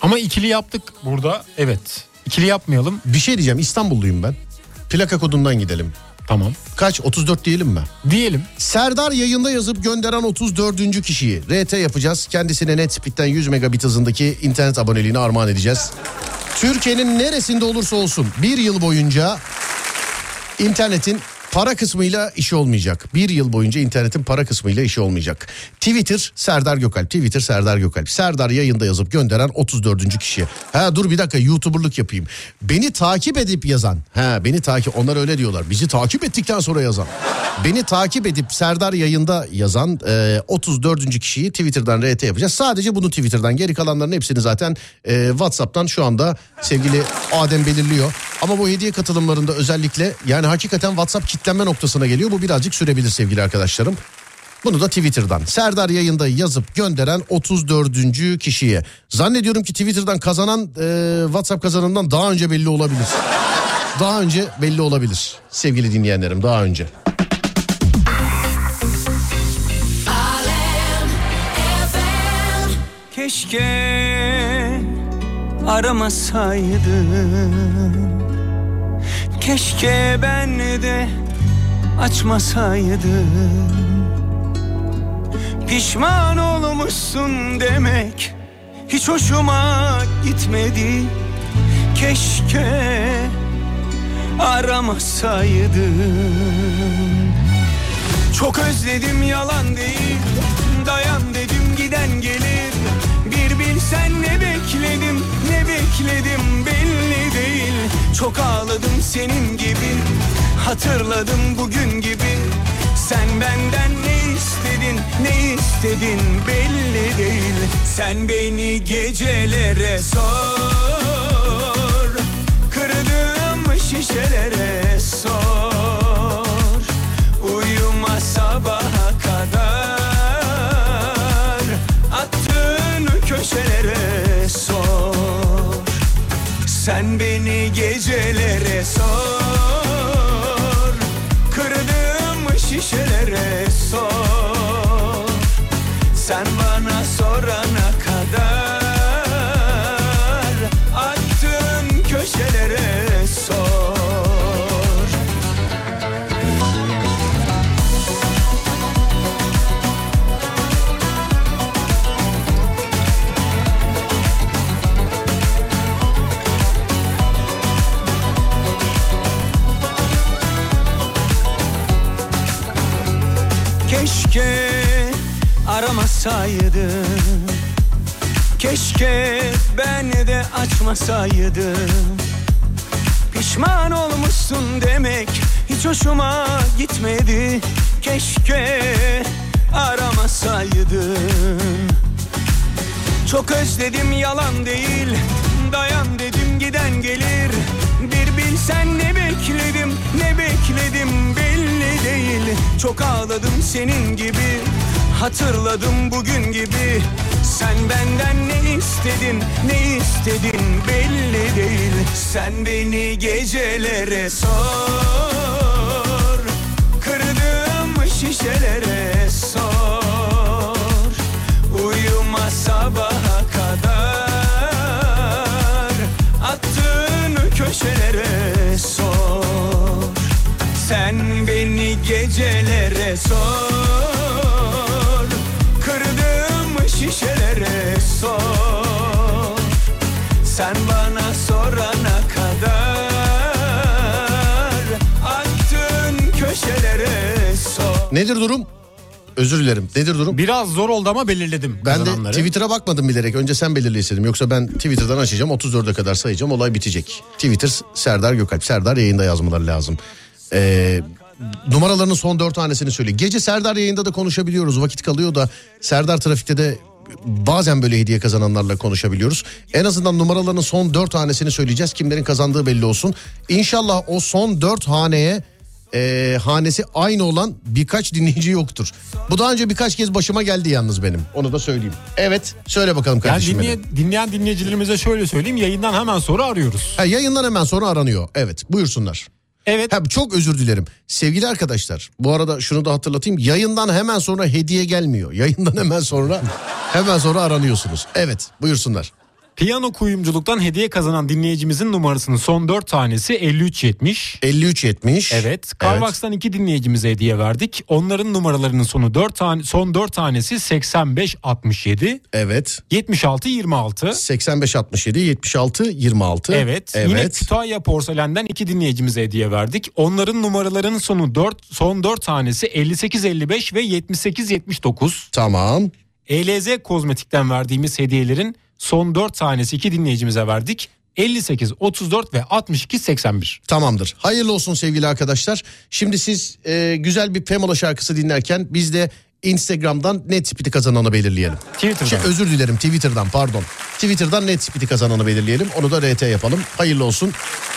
Ama ikili yaptık burada. Evet. İkili yapmayalım. Bir şey diyeceğim İstanbulluyum ben. Plaka kodundan gidelim. Tamam. Kaç 34 diyelim mi? Diyelim. Serdar yayında yazıp gönderen 34. kişiyi RT yapacağız. Kendisine net speed'den 100 megabit hızındaki internet aboneliğini armağan edeceğiz. Türkiye'nin neresinde olursa olsun bir yıl boyunca internetin para kısmıyla işi olmayacak. Bir yıl boyunca internetin para kısmıyla işi olmayacak. Twitter Serdar Gökalp. Twitter Serdar Gökalp. Serdar yayında yazıp gönderen 34. kişiye. Ha dur bir dakika YouTuber'lık yapayım. Beni takip edip yazan. Ha beni takip onlar öyle diyorlar. Bizi takip ettikten sonra yazan. Beni takip edip Serdar yayında yazan e, 34. kişiyi Twitter'dan RT yapacağız. Sadece bunu Twitter'dan geri kalanların hepsini zaten e, WhatsApp'tan şu anda sevgili Adem belirliyor. Ama bu hediye katılımlarında özellikle yani hakikaten WhatsApp kitlenme noktasına geliyor. Bu birazcık sürebilir sevgili arkadaşlarım. Bunu da Twitter'dan. Serdar yayında yazıp gönderen 34. kişiye. Zannediyorum ki Twitter'dan kazanan e, WhatsApp kazananından daha önce belli olabilir. Daha önce belli olabilir sevgili dinleyenlerim daha önce. Keşke aramasaydın Keşke ben de açmasaydım. Pişman olmuşsun demek hiç hoşuma gitmedi. Keşke aramasaydın çok özledim yalan değil. Dayan dedim giden gelir. Bir bilsen ne bekledim ne bekledim değil Çok ağladım senin gibi. Hatırladım bugün gibi. Sen benden ne istedin ne istedin belli değil. Sen beni gecelere sor. Kırdığım şişelere sor Sen beni gecelere sor. Kırdığım şişelere sor. Sen bana Keşke ben de açmasaydım. Pişman olmuşsun demek hiç hoşuma gitmedi. Keşke aramasaydın Çok özledim yalan değil Dayan dedim giden gelir. Bir bilsen ne bekledim ne bekledim belli değil. Çok ağladım senin gibi Hatırladım bugün gibi Sen benden ne istedin ne istedin belli değil. Sen beni gecelere sor Kırdığım şişelere sor. Uyuma sabaha kadar Attığın köşelere sor. Sen beni gecelere sor Kırdığım şişelere sor Sen bana sorana kadar Attığın köşelere sor Nedir durum? Özür dilerim. Nedir durum? Biraz zor oldu ama belirledim Ben de kazananları. Twitter'a bakmadım bilerek. Önce sen belirle istedim. Yoksa ben Twitter'dan açacağım. 34'e kadar sayacağım. Olay bitecek. Twitter Serdar Gökalp. Serdar yayında yazmaları lazım. Ee, numaralarının son dört tanesini söyle. Gece Serdar yayında da konuşabiliyoruz. Vakit kalıyor da Serdar trafikte de bazen böyle hediye kazananlarla konuşabiliyoruz. En azından numaralarının son dört tanesini söyleyeceğiz. Kimlerin kazandığı belli olsun. İnşallah o son dört haneye e, hanesi aynı olan birkaç dinleyici yoktur. Bu daha önce birkaç kez başıma geldi yalnız benim. Onu da söyleyeyim. Evet söyle bakalım Yani kardeşim dinleye- benim. dinleyen dinleyicilerimize şöyle söyleyeyim yayından hemen sonra arıyoruz. Ha, yayından hemen sonra aranıyor. Evet buyursunlar. Evet Ha, çok özür dilerim. Sevgili arkadaşlar bu arada şunu da hatırlatayım. Yayından hemen sonra hediye gelmiyor. Yayından hemen sonra hemen sonra aranıyorsunuz. Evet buyursunlar. Piyano kuyumculuktan hediye kazanan dinleyicimizin numarasının son 4 tanesi 5370. 5370. Evet. Carvax'tan iki dinleyicimize hediye verdik. Onların numaralarının sonu 4 tane son 4 tanesi 8567 Evet. 76 26. 85 67 76 26. Evet. Yine Evet. Kütahya Porselen'den iki dinleyicimize hediye verdik. Onların numaralarının sonu 4 son 4 tanesi 58 55 ve 78 79. Tamam. ELZ Kozmetik'ten verdiğimiz hediyelerin son 4 tanesi iki dinleyicimize verdik. 58 34 ve 62 81. Tamamdır. Hayırlı olsun sevgili arkadaşlar. Şimdi siz e, güzel bir Pamela şarkısı dinlerken biz de Instagram'dan net speed'i kazananı belirleyelim. Twitter'dan. Şey, özür dilerim Twitter'dan pardon. Twitter'dan net speed'i kazananı belirleyelim. Onu da RT yapalım. Hayırlı olsun.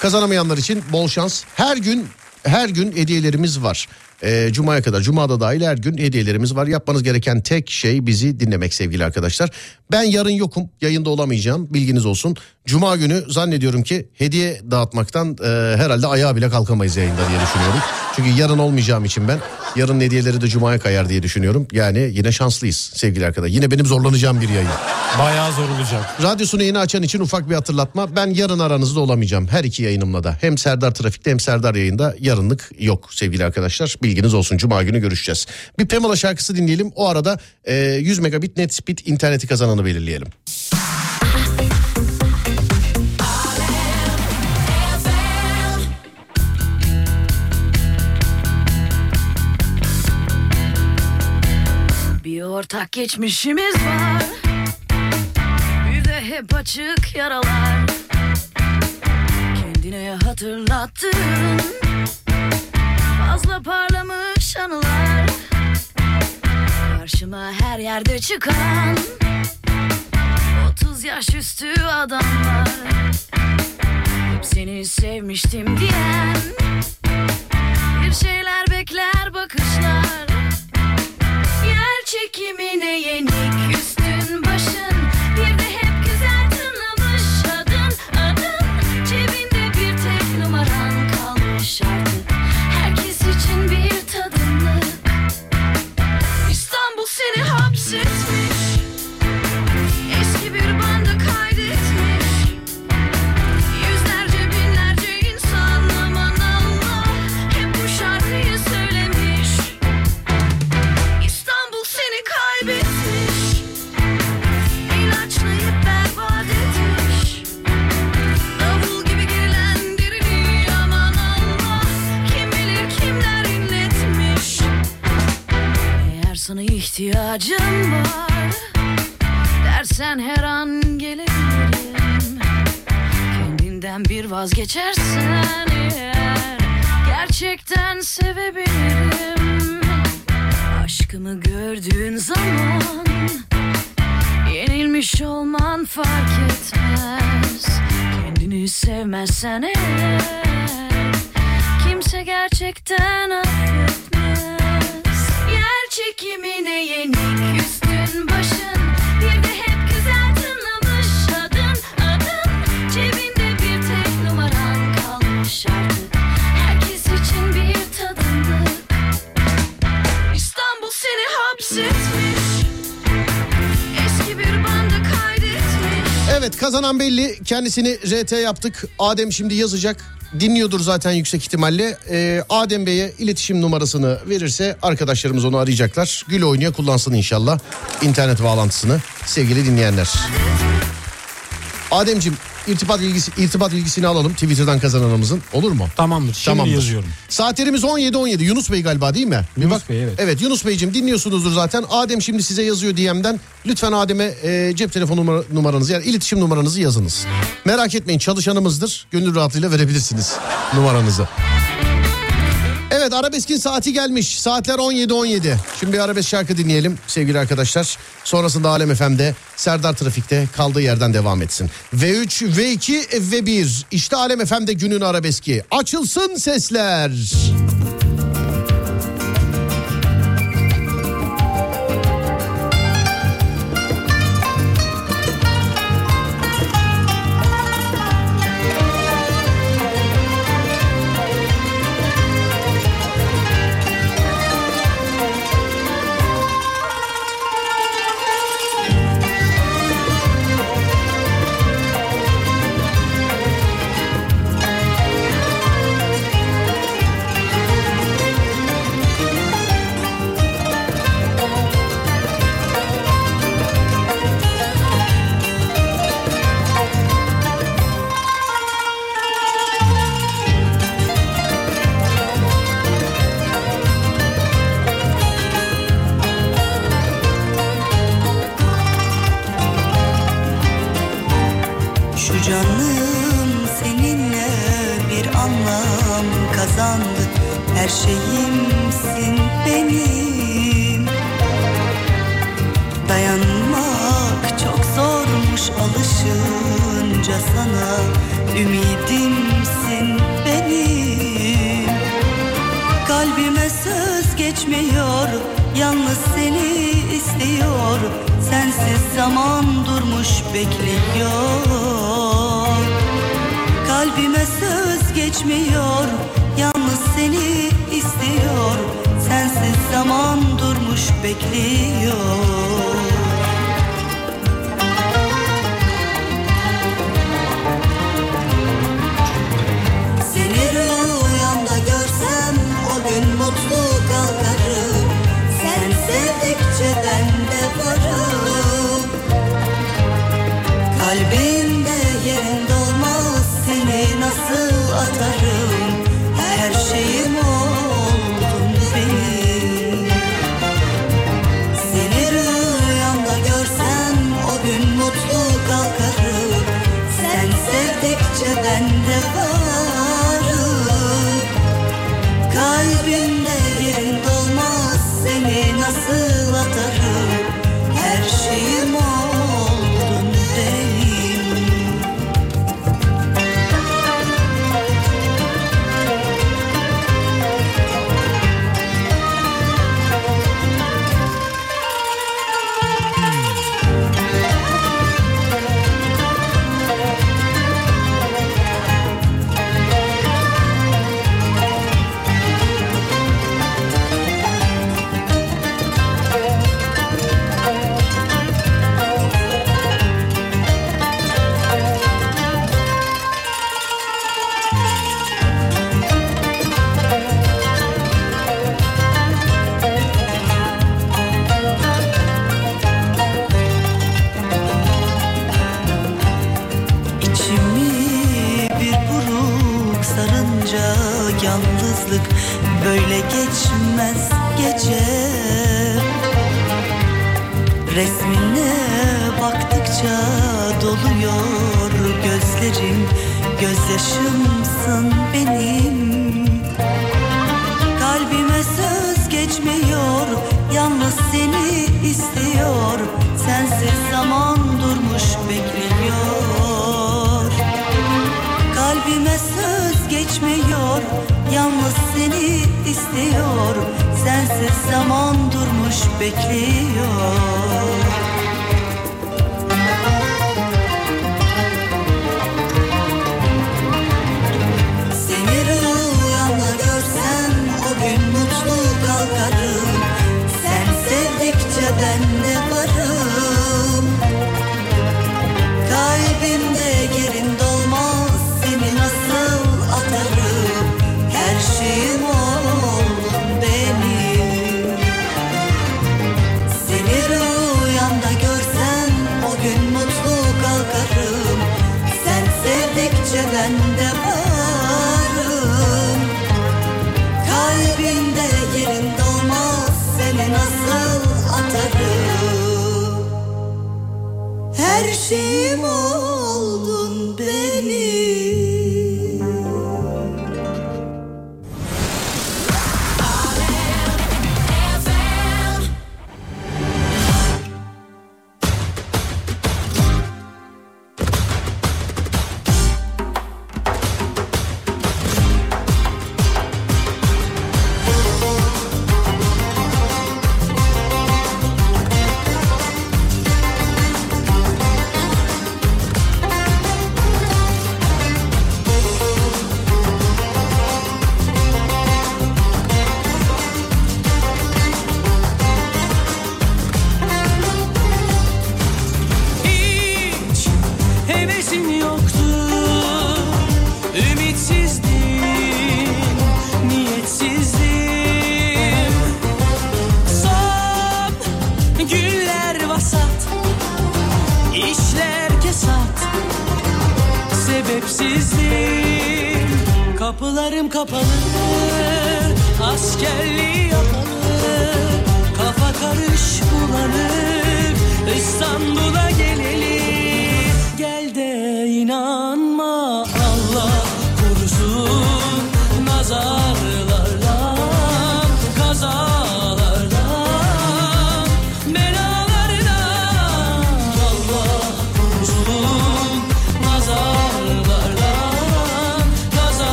Kazanamayanlar için bol şans. Her gün her gün hediyelerimiz var. Ee, Cuma'ya kadar, Cuma'da dahil her gün hediyelerimiz var. Yapmanız gereken tek şey bizi dinlemek sevgili arkadaşlar. Ben yarın yokum, yayında olamayacağım, bilginiz olsun. Cuma günü zannediyorum ki hediye dağıtmaktan e, herhalde ayağa bile kalkamayız yayında diye düşünüyorum. Çünkü yarın olmayacağım için ben yarın hediyeleri de Cuma'ya kayar diye düşünüyorum. Yani yine şanslıyız sevgili arkadaşlar. Yine benim zorlanacağım bir yayın. Bayağı zor olacak. Radyosunu yeni açan için ufak bir hatırlatma. Ben yarın aranızda olamayacağım. Her iki yayınımla da. Hem Serdar Trafik'te hem Serdar yayında yarınlık yok sevgili arkadaşlar. Bilginiz olsun. Cuma günü görüşeceğiz. Bir Pamela şarkısı dinleyelim. O arada e, 100 megabit net speed interneti kazananı belirleyelim. Bir ortak geçmişimiz var Bir de hep açık yaralar Kendine hatırlattın Fazla parlamış anılar. Karşıma her yerde çıkan 30 yaş üstü adamlar. Hep seni sevmiştim diyen Bir şeyler bekler bakışlar. Yer çekimine yenik üstün başın Bir de hep güzel tınlamış adın adın. Cebinde bir tek numaran kalmış artık seni sana ihtiyacım var Dersen her an gelebilirim. Benden bir vazgeçersen eğer Gerçekten sevebilirim. Aşkımı gördüğün zaman Yenilmiş olman fark etmez. Kendini sevmezsen eğer Kimse gerçekten affetmez çekimine yenik. Üstün başın Bir hep güzel tınlamış adın. Cebinde bir tek numaran kalmış artık. Herkes için bir tadımlık İstanbul seni hapsetmiş Evet kazanan belli. Kendisini RT yaptık. Adem şimdi yazacak. Dinliyordur zaten yüksek ihtimalle. Ee, Adem Bey'e iletişim numarasını verirse arkadaşlarımız onu arayacaklar. Gül oynaya kullansın inşallah internet bağlantısını sevgili dinleyenler. Ademciğim irtibat bilgisi irtibat bilgisini alalım Twitter'dan kazananımızın. Olur mu? Tamamdır. Şimdi yazıyorum. Saatlerimiz 17.17. Yunus Bey galiba değil mi? Bir Yunus Bey, evet. Evet Yunus Beyciğim dinliyorsunuzdur zaten. Adem şimdi size yazıyor DM'den. Lütfen Adem'e e, cep telefon numara- numaranızı yani iletişim numaranızı yazınız. Merak etmeyin çalışanımızdır. Gönül rahatlığıyla verebilirsiniz numaranızı. Evet arabeskin saati gelmiş. Saatler 17.17. Şimdi bir arabesk şarkı dinleyelim sevgili arkadaşlar. Sonrasında Alem FM'de Serdar Trafik'te kaldığı yerden devam etsin. V3, V2, V1. İşte Alem FM'de günün arabeski. Açılsın sesler. Şu geçmiyor. Yalnız seni istiyor. Sensiz zaman durmuş bekliyor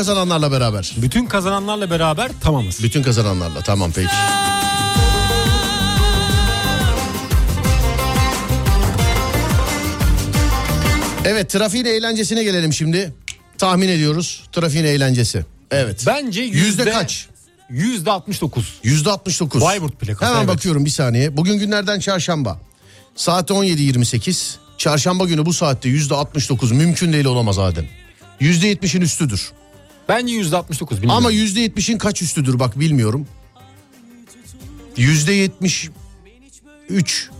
kazananlarla beraber. Bütün kazananlarla beraber tamamız. Bütün kazananlarla tamam peki. Evet trafiğin eğlencesine gelelim şimdi. Tahmin ediyoruz trafiğin eğlencesi. Evet. Bence Yüzde yüzde kaç? Yüzde 69. Yüzde 69. Bayburt plakası, Hemen evet. bakıyorum bir saniye. Bugün günlerden çarşamba. Saat 17.28. Çarşamba günü bu saatte yüzde 69 mümkün değil olamaz Adem. Yüzde 70'in üstüdür. Bence yüzde 69. Bilmiyorum. Ama yüzde 70'in kaç üstüdür bak bilmiyorum. Yüzde 73.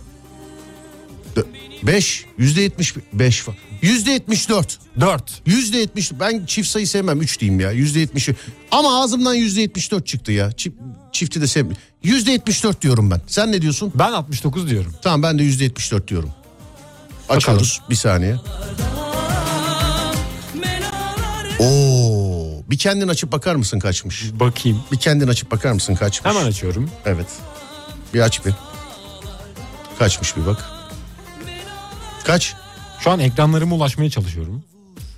5. Yüzde 75. Yüzde 74. 4. Yüzde 70. Ben çift sayı sevmem 3 diyeyim ya. Yüzde 70. Ama ağzımdan yüzde 74 çıktı ya. Çift, çifti de sevmem. Yüzde 74 diyorum ben. Sen ne diyorsun? Ben 69 diyorum. Tamam ben de yüzde 74 diyorum. Açıyoruz bir saniye. Oo, bir kendin açıp bakar mısın kaçmış? Bakayım. Bir kendin açıp bakar mısın kaçmış? Hemen açıyorum. Evet. Bir aç bir. Kaçmış bir bak. Kaç? Şu an ekranlarıma ulaşmaya çalışıyorum.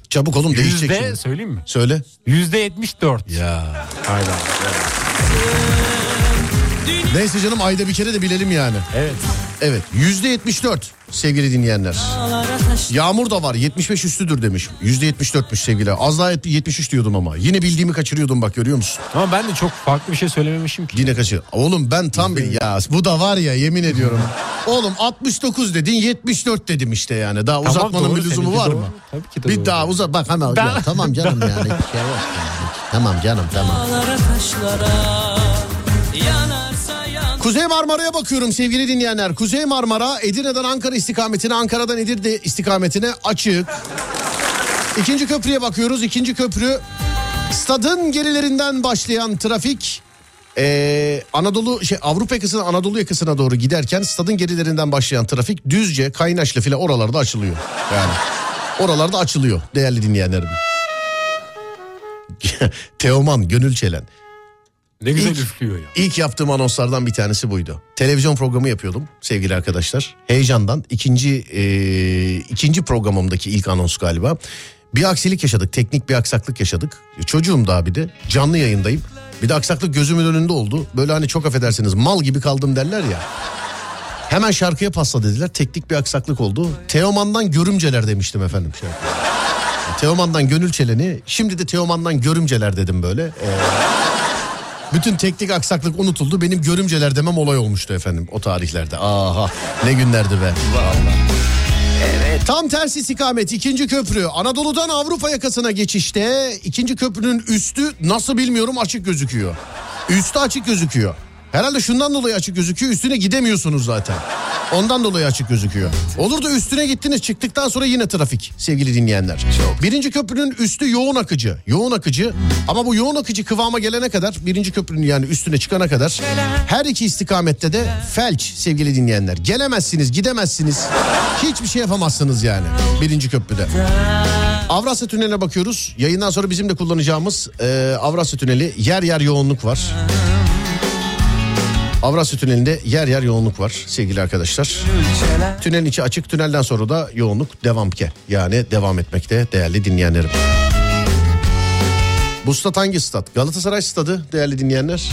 Çabuk oğlum değişecek Yüzde şimdi. söyleyeyim mi? Söyle. Yüzde 74. Ya. Hayda. Neyse canım ayda bir kere de bilelim yani. Evet. Evet yüzde 74 sevgili dinleyenler. Yağmur da var 75 üstüdür demiş. Yüzde 74'müş sevgili. Az daha 73 diyordum ama. Yine bildiğimi kaçırıyordum bak görüyor musun? Ama ben de çok farklı bir şey söylememişim ki. Yine kaçır. Oğlum ben tam bir ya bu da var ya yemin ediyorum. Oğlum 69 dedin 74 dedim işte yani. Daha Tamam, uzatmanın doğru, bir lüzumu var doğru. mı? Tabii ki de Bir doğru. daha uzat bak hemen. Ben- Ya, tamam canım yani. Şey yok yani. Tamam canım tamam. Dağlara taşlara Kuzey Marmara'ya bakıyorum sevgili dinleyenler. Kuzey Marmara Edirne'den Ankara istikametine, Ankara'dan Edirne istikametine açık. İkinci köprüye bakıyoruz. İkinci köprü stadın gerilerinden başlayan trafik ee, Anadolu şey Avrupa yakasına Anadolu yakasına doğru giderken stadın gerilerinden başlayan trafik düzce Kaynaşlı filan oralarda açılıyor. Yani oralarda açılıyor değerli dinleyenlerim. Teoman Gönül Çelen. Ne güzel İlk- üflüyor ya. İlk yaptığım anonslardan bir tanesi buydu. Televizyon programı yapıyordum sevgili arkadaşlar. Heyecandan ikinci e, ikinci programımdaki ilk anons galiba. Bir aksilik yaşadık, teknik bir aksaklık yaşadık. Çocuğum daha bir de canlı yayındayım. Bir de aksaklık gözümün önünde oldu. Böyle hani çok affedersiniz mal gibi kaldım derler ya. Hemen şarkıya pasla dediler. Teknik bir aksaklık oldu. Teoman'dan görümceler demiştim efendim şarkıya. Teoman'dan gönül çeleni. Şimdi de Teoman'dan görümceler dedim böyle. Ee, bütün teknik aksaklık unutuldu. Benim görümceler demem olay olmuştu efendim o tarihlerde. Aha ne günlerdi be. Tam tersi istikamet ikinci köprü. Anadolu'dan Avrupa yakasına geçişte ikinci köprünün üstü nasıl bilmiyorum açık gözüküyor. Üstü açık gözüküyor. Herhalde şundan dolayı açık gözüküyor üstüne gidemiyorsunuz zaten. Ondan dolayı açık gözüküyor. Olur da üstüne gittiniz çıktıktan sonra yine trafik sevgili dinleyenler. Birinci köprünün üstü yoğun akıcı. Yoğun akıcı ama bu yoğun akıcı kıvama gelene kadar birinci köprünün yani üstüne çıkana kadar her iki istikamette de felç sevgili dinleyenler. Gelemezsiniz gidemezsiniz hiçbir şey yapamazsınız yani birinci köprüde. Avrasya Tüneli'ne bakıyoruz. Yayından sonra bizim de kullanacağımız e, Avrasya Tüneli yer yer yoğunluk var. Avrasya Tüneli'nde yer yer yoğunluk var sevgili arkadaşlar. Tünelin içi açık tünelden sonra da yoğunluk devam ke. Yani devam etmekte değerli dinleyenlerim. Bu stat hangi stat? Galatasaray stadı değerli dinleyenler.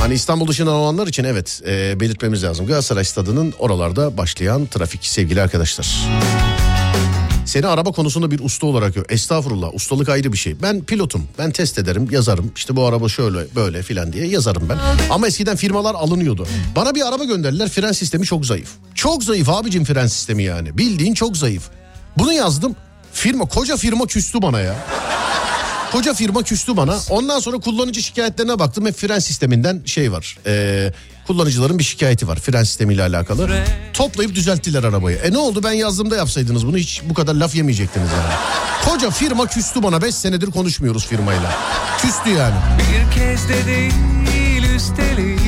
Hani İstanbul dışından olanlar için evet e, belirtmemiz lazım. Galatasaray stadının oralarda başlayan trafik sevgili arkadaşlar. Seni araba konusunda bir usta olarak gör. Estağfurullah ustalık ayrı bir şey. Ben pilotum. Ben test ederim yazarım. İşte bu araba şöyle böyle filan diye yazarım ben. Ama eskiden firmalar alınıyordu. Bana bir araba gönderdiler fren sistemi çok zayıf. Çok zayıf abicim fren sistemi yani. Bildiğin çok zayıf. Bunu yazdım. Firma koca firma küstü bana ya. Koca firma küstü bana. Ondan sonra kullanıcı şikayetlerine baktım. Hep fren sisteminden şey var. Ee, kullanıcıların bir şikayeti var fren sistemiyle alakalı. Toplayıp düzelttiler arabayı. E ne oldu ben yazdığımda yapsaydınız bunu hiç bu kadar laf yemeyecektiniz yani. Koca firma küstü bana. 5 senedir konuşmuyoruz firmayla. Küstü yani. Bir kez de değil üstelik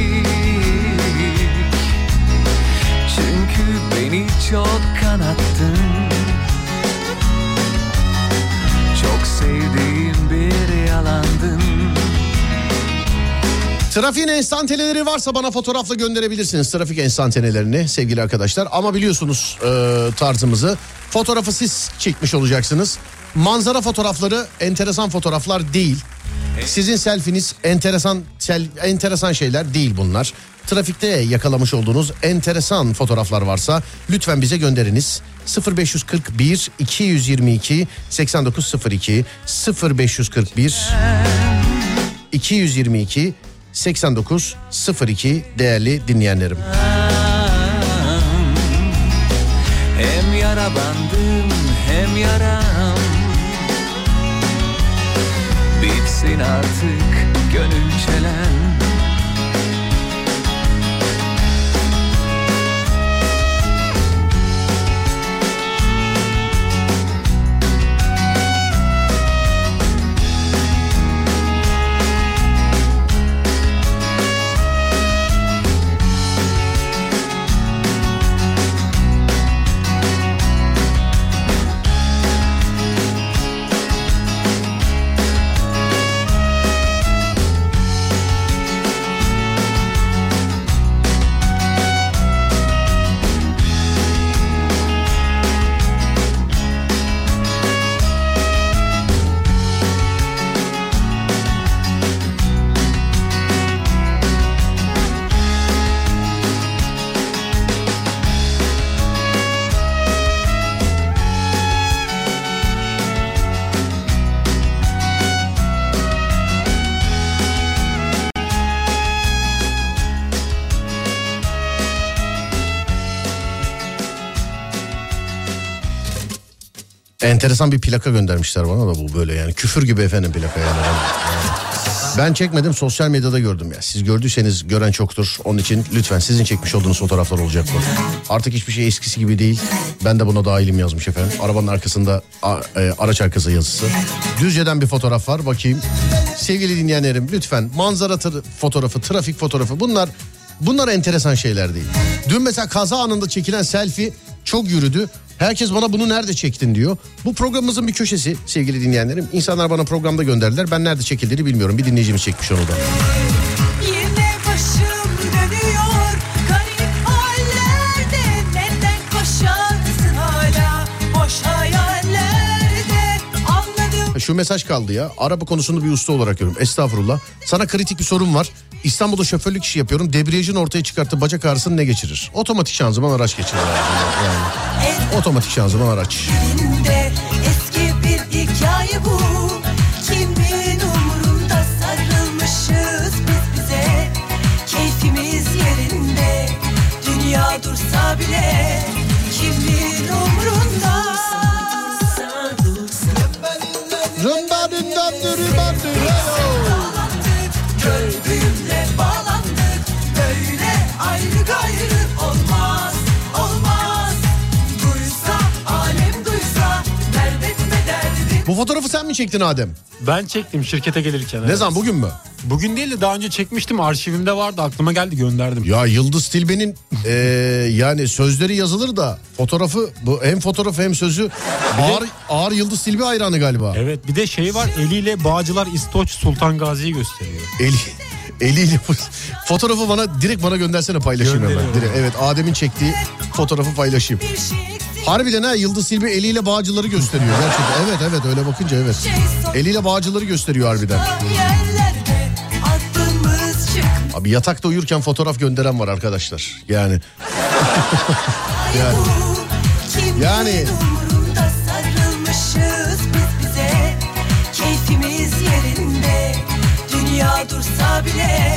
Çünkü beni çok kanattın Trafiğin enstantaneleri varsa bana fotoğrafla gönderebilirsiniz trafik enstantanelerini sevgili arkadaşlar. Ama biliyorsunuz e, tarzımızı fotoğrafı siz çekmiş olacaksınız. Manzara fotoğrafları enteresan fotoğraflar değil. Sizin selfiniz enteresan sel, enteresan şeyler değil bunlar. Trafikte yakalamış olduğunuz enteresan fotoğraflar varsa lütfen bize gönderiniz. 0541 222 8902 0541 222 8902 değerli dinleyenlerim. Hem yara hem yaram Bitsin artık gönül çelen Enteresan bir plaka göndermişler bana da bu böyle yani küfür gibi efendim plaka yani. Ben çekmedim sosyal medyada gördüm ya. Siz gördüyseniz gören çoktur. Onun için lütfen sizin çekmiş olduğunuz fotoğraflar olacak bu. Artık hiçbir şey eskisi gibi değil. Ben de buna dahilim yazmış efendim. Arabanın arkasında a- e, araç arkası yazısı. Düzce'den bir fotoğraf var bakayım. Sevgili dinleyenlerim lütfen manzara tır- fotoğrafı, trafik fotoğrafı bunlar bunlar enteresan şeyler değil. Dün mesela kaza anında çekilen selfie çok yürüdü. Herkes bana bunu nerede çektin diyor. Bu programımızın bir köşesi sevgili dinleyenlerim. İnsanlar bana programda gönderdiler. Ben nerede çekildiğini bilmiyorum. Bir dinleyicimiz çekmiş onu da. Şu mesaj kaldı ya. Araba konusunda bir usta olarak görüyorum. Estağfurullah. Sana kritik bir sorun var. İstanbul'da şoförlük işi yapıyorum. Debriyajın ortaya çıkarttığı bacak ağrısını ne geçirir? Otomatik şanzıman araç geçirir. Yani. Otomatik şanzıman araç. Eski bir hikaye bu dursa bile to the bottom. Bu fotoğrafı sen mi çektin Adem? Ben çektim şirkete gelirken. Ne evet. zaman bugün mü? Bugün değil de daha önce çekmiştim arşivimde vardı aklıma geldi gönderdim. Ya Yıldız Tilbe'nin eee, yani sözleri yazılır da fotoğrafı bu hem fotoğrafı hem sözü ağır, ağır Yıldız Tilbe hayranı galiba. Evet bir de şey var eliyle Bağcılar İstoç Sultan Gazi'yi gösteriyor. Eli eliyle fotoğrafı bana direkt bana göndersene paylaşayım hemen. Direkt, evet Adem'in çektiği fotoğrafı paylaşayım. Harbiden ha Yıldız Tilbe eliyle bağcıları gösteriyor gerçekten. Evet evet öyle bakınca evet. Eliyle bağcıları gösteriyor harbiden. Abi yatakta uyurken fotoğraf gönderen var arkadaşlar. Yani yani Yani. Dünya dursa bile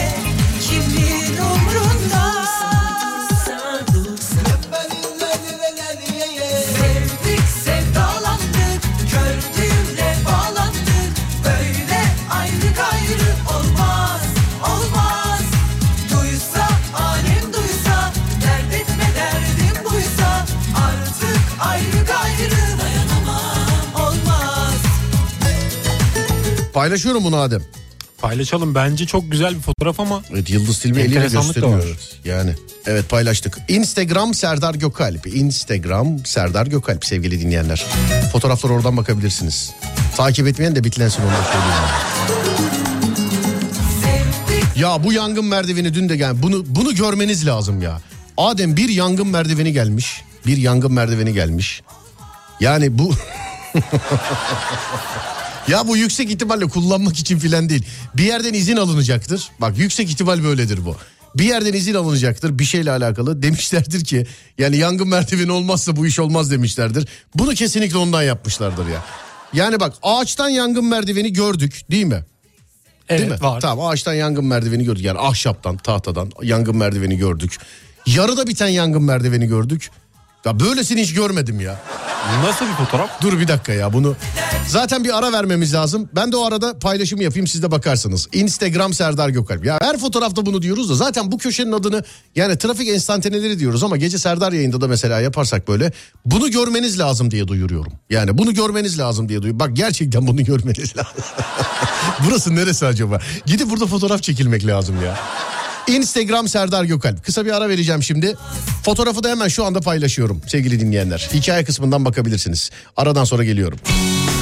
paylaşıyorum bunu Adem. Paylaşalım bence çok güzel bir fotoğraf ama Evet Yıldız Tilbe eliyle gösteriyor. Yani evet paylaştık. Instagram Serdar Gökalp. Instagram Serdar Gökalp sevgili dinleyenler. Fotoğraflara oradan bakabilirsiniz. Takip etmeyen de bitlensin. Sevdik Ya bu yangın merdiveni dün de gel. Bunu bunu görmeniz lazım ya. Adem bir yangın merdiveni gelmiş. Bir yangın merdiveni gelmiş. Yani bu Ya bu yüksek ihtimalle kullanmak için filan değil. Bir yerden izin alınacaktır. Bak yüksek ihtimal böyledir bu. Bir yerden izin alınacaktır bir şeyle alakalı. Demişlerdir ki yani yangın merdiveni olmazsa bu iş olmaz demişlerdir. Bunu kesinlikle ondan yapmışlardır ya. Yani bak ağaçtan yangın merdiveni gördük değil mi? evet Değil mi? var. Tamam ağaçtan yangın merdiveni gördük. Yani ahşaptan, tahtadan yangın merdiveni gördük. Yarıda biten yangın merdiveni gördük. Ya böylesini hiç görmedim ya. Nasıl bir fotoğraf? Dur bir dakika ya bunu. Zaten bir ara vermemiz lazım. Ben de o arada paylaşımı yapayım siz de bakarsınız. Instagram Serdar Gökalp. Ya her fotoğrafta bunu diyoruz da zaten bu köşenin adını yani trafik enstantaneleri diyoruz ama gece Serdar yayında da mesela yaparsak böyle bunu görmeniz lazım diye duyuruyorum. Yani bunu görmeniz lazım diye duyuruyorum. Bak gerçekten bunu görmeniz lazım. Burası neresi acaba? Gidip burada fotoğraf çekilmek lazım ya. Instagram Serdar Gökalp. Kısa bir ara vereceğim şimdi. Fotoğrafı da hemen şu anda paylaşıyorum sevgili dinleyenler. Hikaye kısmından bakabilirsiniz. Aradan sonra geliyorum. Geceler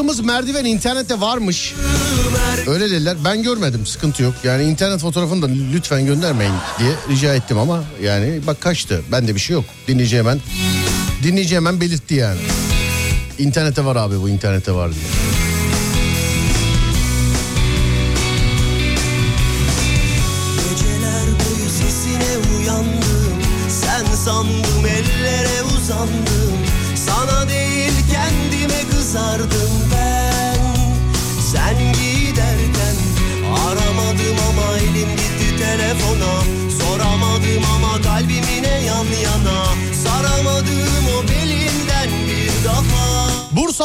Paylaştığımız merdiven internette varmış. Öyle dediler. Ben görmedim. Sıkıntı yok. Yani internet fotoğrafını da lütfen göndermeyin diye rica ettim ama yani bak kaçtı. Bende bir şey yok. Dinleyici hemen dinleyici hemen belirtti yani. İnternette var abi bu internette var diye.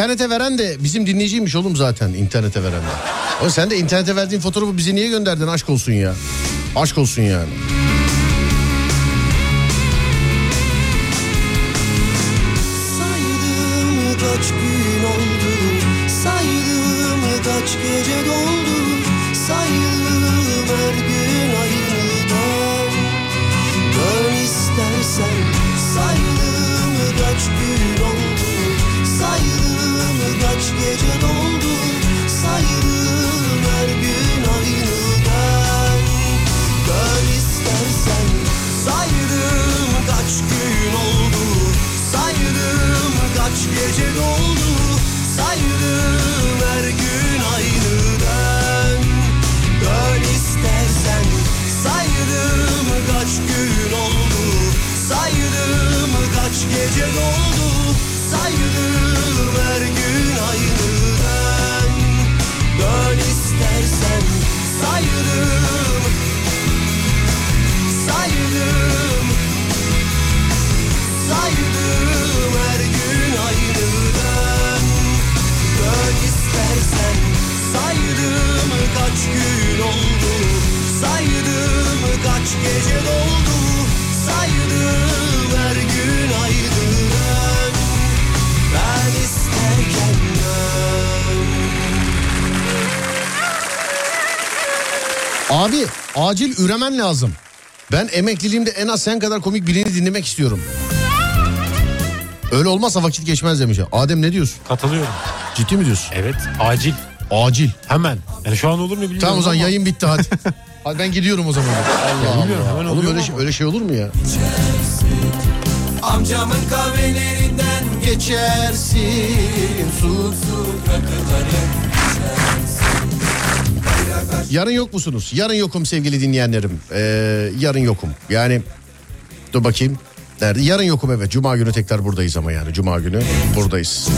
İnternete veren de bizim dinleyiciymiş oğlum zaten internete veren de. Ama sen de internete verdiğin fotoğrafı bize niye gönderdin aşk olsun ya. Aşk olsun yani. Acil üremen lazım. Ben emekliliğimde en az sen kadar komik birini dinlemek istiyorum. Öyle olmazsa vakit geçmez demiş. Adem ne diyorsun? Katılıyorum. Ciddi mi diyorsun? Evet acil. Acil. Hemen. Yani şu an olur mu bilmiyorum Tamam o zaman ama- yayın bitti hadi. hadi ben gidiyorum o zaman. Allah bilmiyorum, Allah. hemen Oğlum öyle şey, öyle şey olur mu ya? Amcamın kahvelerinden Geçersin su. Yarın yok musunuz? Yarın yokum sevgili dinleyenlerim. Ee, yarın yokum. Yani dur bakayım. Nerede? Yarın yokum evet. Cuma günü tekrar buradayız ama yani. Cuma günü buradayız.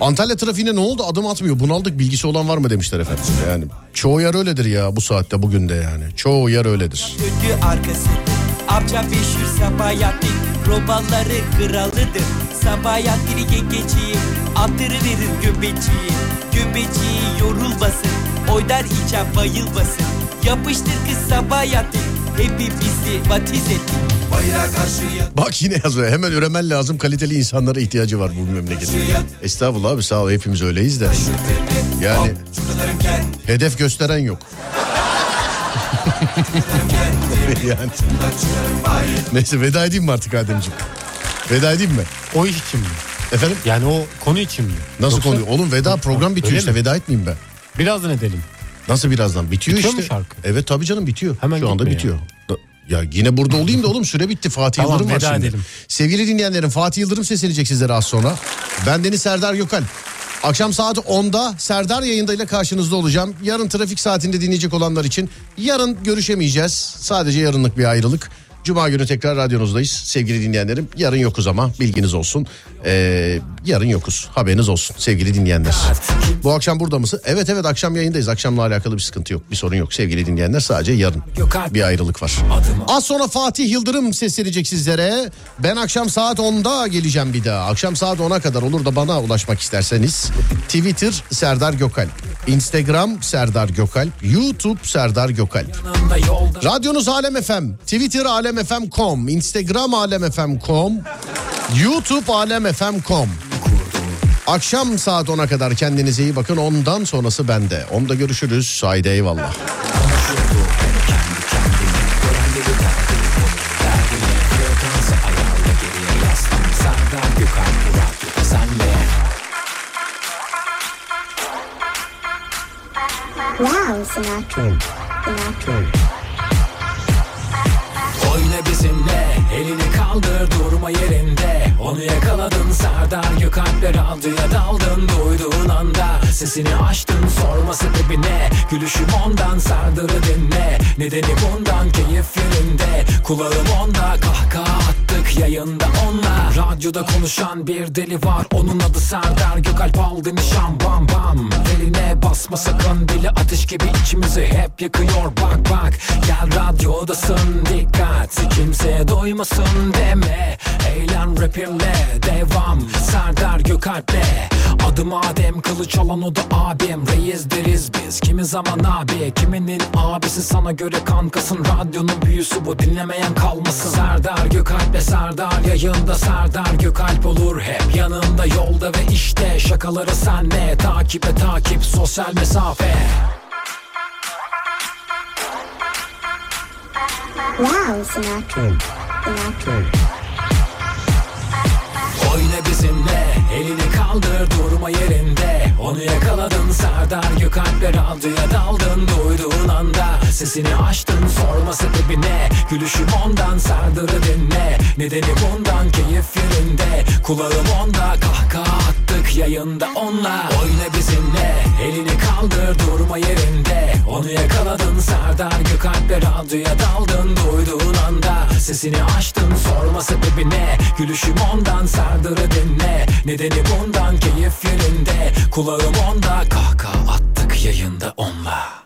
Antalya trafiğine ne oldu? Adım atmıyor. Bunaldık bilgisi olan var mı demişler efendim. Yani çoğu yer öyledir ya bu saatte bugün de yani. Çoğu yer öyledir. Amca meşhur Sabahattin Robaları kralıdır Sabahattin yengeciği Attırıverir göbeciği Göbeciği yorulmasın Oynar içen bayılmasın Yapıştır kız Sabahattin Hepimizi batiz etti bayrağa karşıya Bak yine yazıyor. Hemen üremen lazım. Kaliteli insanlara ihtiyacı var bu memleketin. Estağfurullah abi sağ ol. Hepimiz öyleyiz de. Yani hedef gösteren yok. yani. Neyse veda edeyim mi artık Ademciğim? Veda edeyim mi? O iş için mi? Efendim? Yani o konu için mi? Nasıl Yoksa- konu? Oğlum veda program bitiyor Öyle işte. mi? Veda etmeyeyim ben. Birazdan edelim. Nasıl birazdan? Bitiyor, Bitiyor mu işte. şarkı? Evet tabii canım bitiyor. Hemen Şu anda bitiyor. Da- Ya yine burada olayım da oğlum süre bitti. Fatih Tamam, Yıldırım var şimdi. edelim. Sevgili dinleyenlerim Fatih Yıldırım seslenecek sizlere az sonra. Ben Deniz Serdar Gökal. Akşam saat 10'da Serdar yayındayla karşınızda olacağım. Yarın trafik saatinde dinleyecek olanlar için yarın görüşemeyeceğiz. Sadece yarınlık bir ayrılık. Cuma günü tekrar radyonuzdayız sevgili dinleyenlerim. Yarın yokuz ama bilginiz olsun. Ee, yarın yokuz haberiniz olsun sevgili dinleyenler. Bu akşam burada mısın? Evet evet akşam yayındayız. Akşamla alakalı bir sıkıntı yok. Bir sorun yok sevgili dinleyenler. Sadece yarın bir ayrılık var. Az sonra Fatih Yıldırım seslenecek sizlere. Ben akşam saat 10'da geleceğim bir daha. Akşam saat 10'a kadar olur da bana ulaşmak isterseniz. Twitter Serdar Gökalp. Instagram Serdar Gökalp. YouTube Serdar Gökalp. Radyonuz Alem FM. Twitter alemfm.com. Instagram alemfm.com. YouTube alemfm.com. Akşam saat 10'a kadar kendinize iyi bakın. Ondan sonrası bende. Onda görüşürüz. Haydi eyvallah. Wow, Sinatra. Sinatra. Kaldır durma yerinde Onu yakaladın Serdar Gökalp'le radyoya daldın Duyduğun anda sesini açtın sorma sebebi ne? Gülüşüm ondan Serdar'ı dinle. Nedeni bundan keyif yerinde. Kulağım onda kahkaha attık yayında onunla. Radyoda konuşan bir deli var onun adı Serdar Gökalp. Aldı nişan bam bam. Eline basma sakın dili ateş gibi içimizi hep yakıyor. Bak bak Gel radyodasın dikkat. Kimseye doymasın deme. Eğlen rapinle devam. Serdar Gökalp'le Adım Adem kılıç alan o da abim. Reis deriz biz. Kimi zaman abi? Kiminin abisi? Sana göre kankasın. Radyonun büyüsü bu. Dinlemeyen kalmasın. Serdar Gökalp'le Serdar. Yayında Serdar Gökalp olur hep. Yanında yolda ve işte şakaları senle Takibe takip. Sosyal mesafe. Wow, Sinatra. Sinatra. Oyna bizimle elini kaldır durma yerinde. Onu yakaladın Serdar Gökalp'le radyoya daldın. Duyduğun anda sesini açtın sorma sebebi ne Gülüşüm ondan Serdar'ı dinle. Nedeni bundan keyif yerinde. Kulağım onda kahkaha attık yayında onunla. Oyna bizimle. Elini kaldır durma yerinde. Onu yakaladın Serdar Gökalp'le radyoya daldın. Duyduğun anda sesini açtın sorma sebebi ne Gülüşüm ondan Serdar'ı dinle. Nedeni Nedeni bundan keyif yerinde. Kulağım onda. Kahkaha attık yayında onla.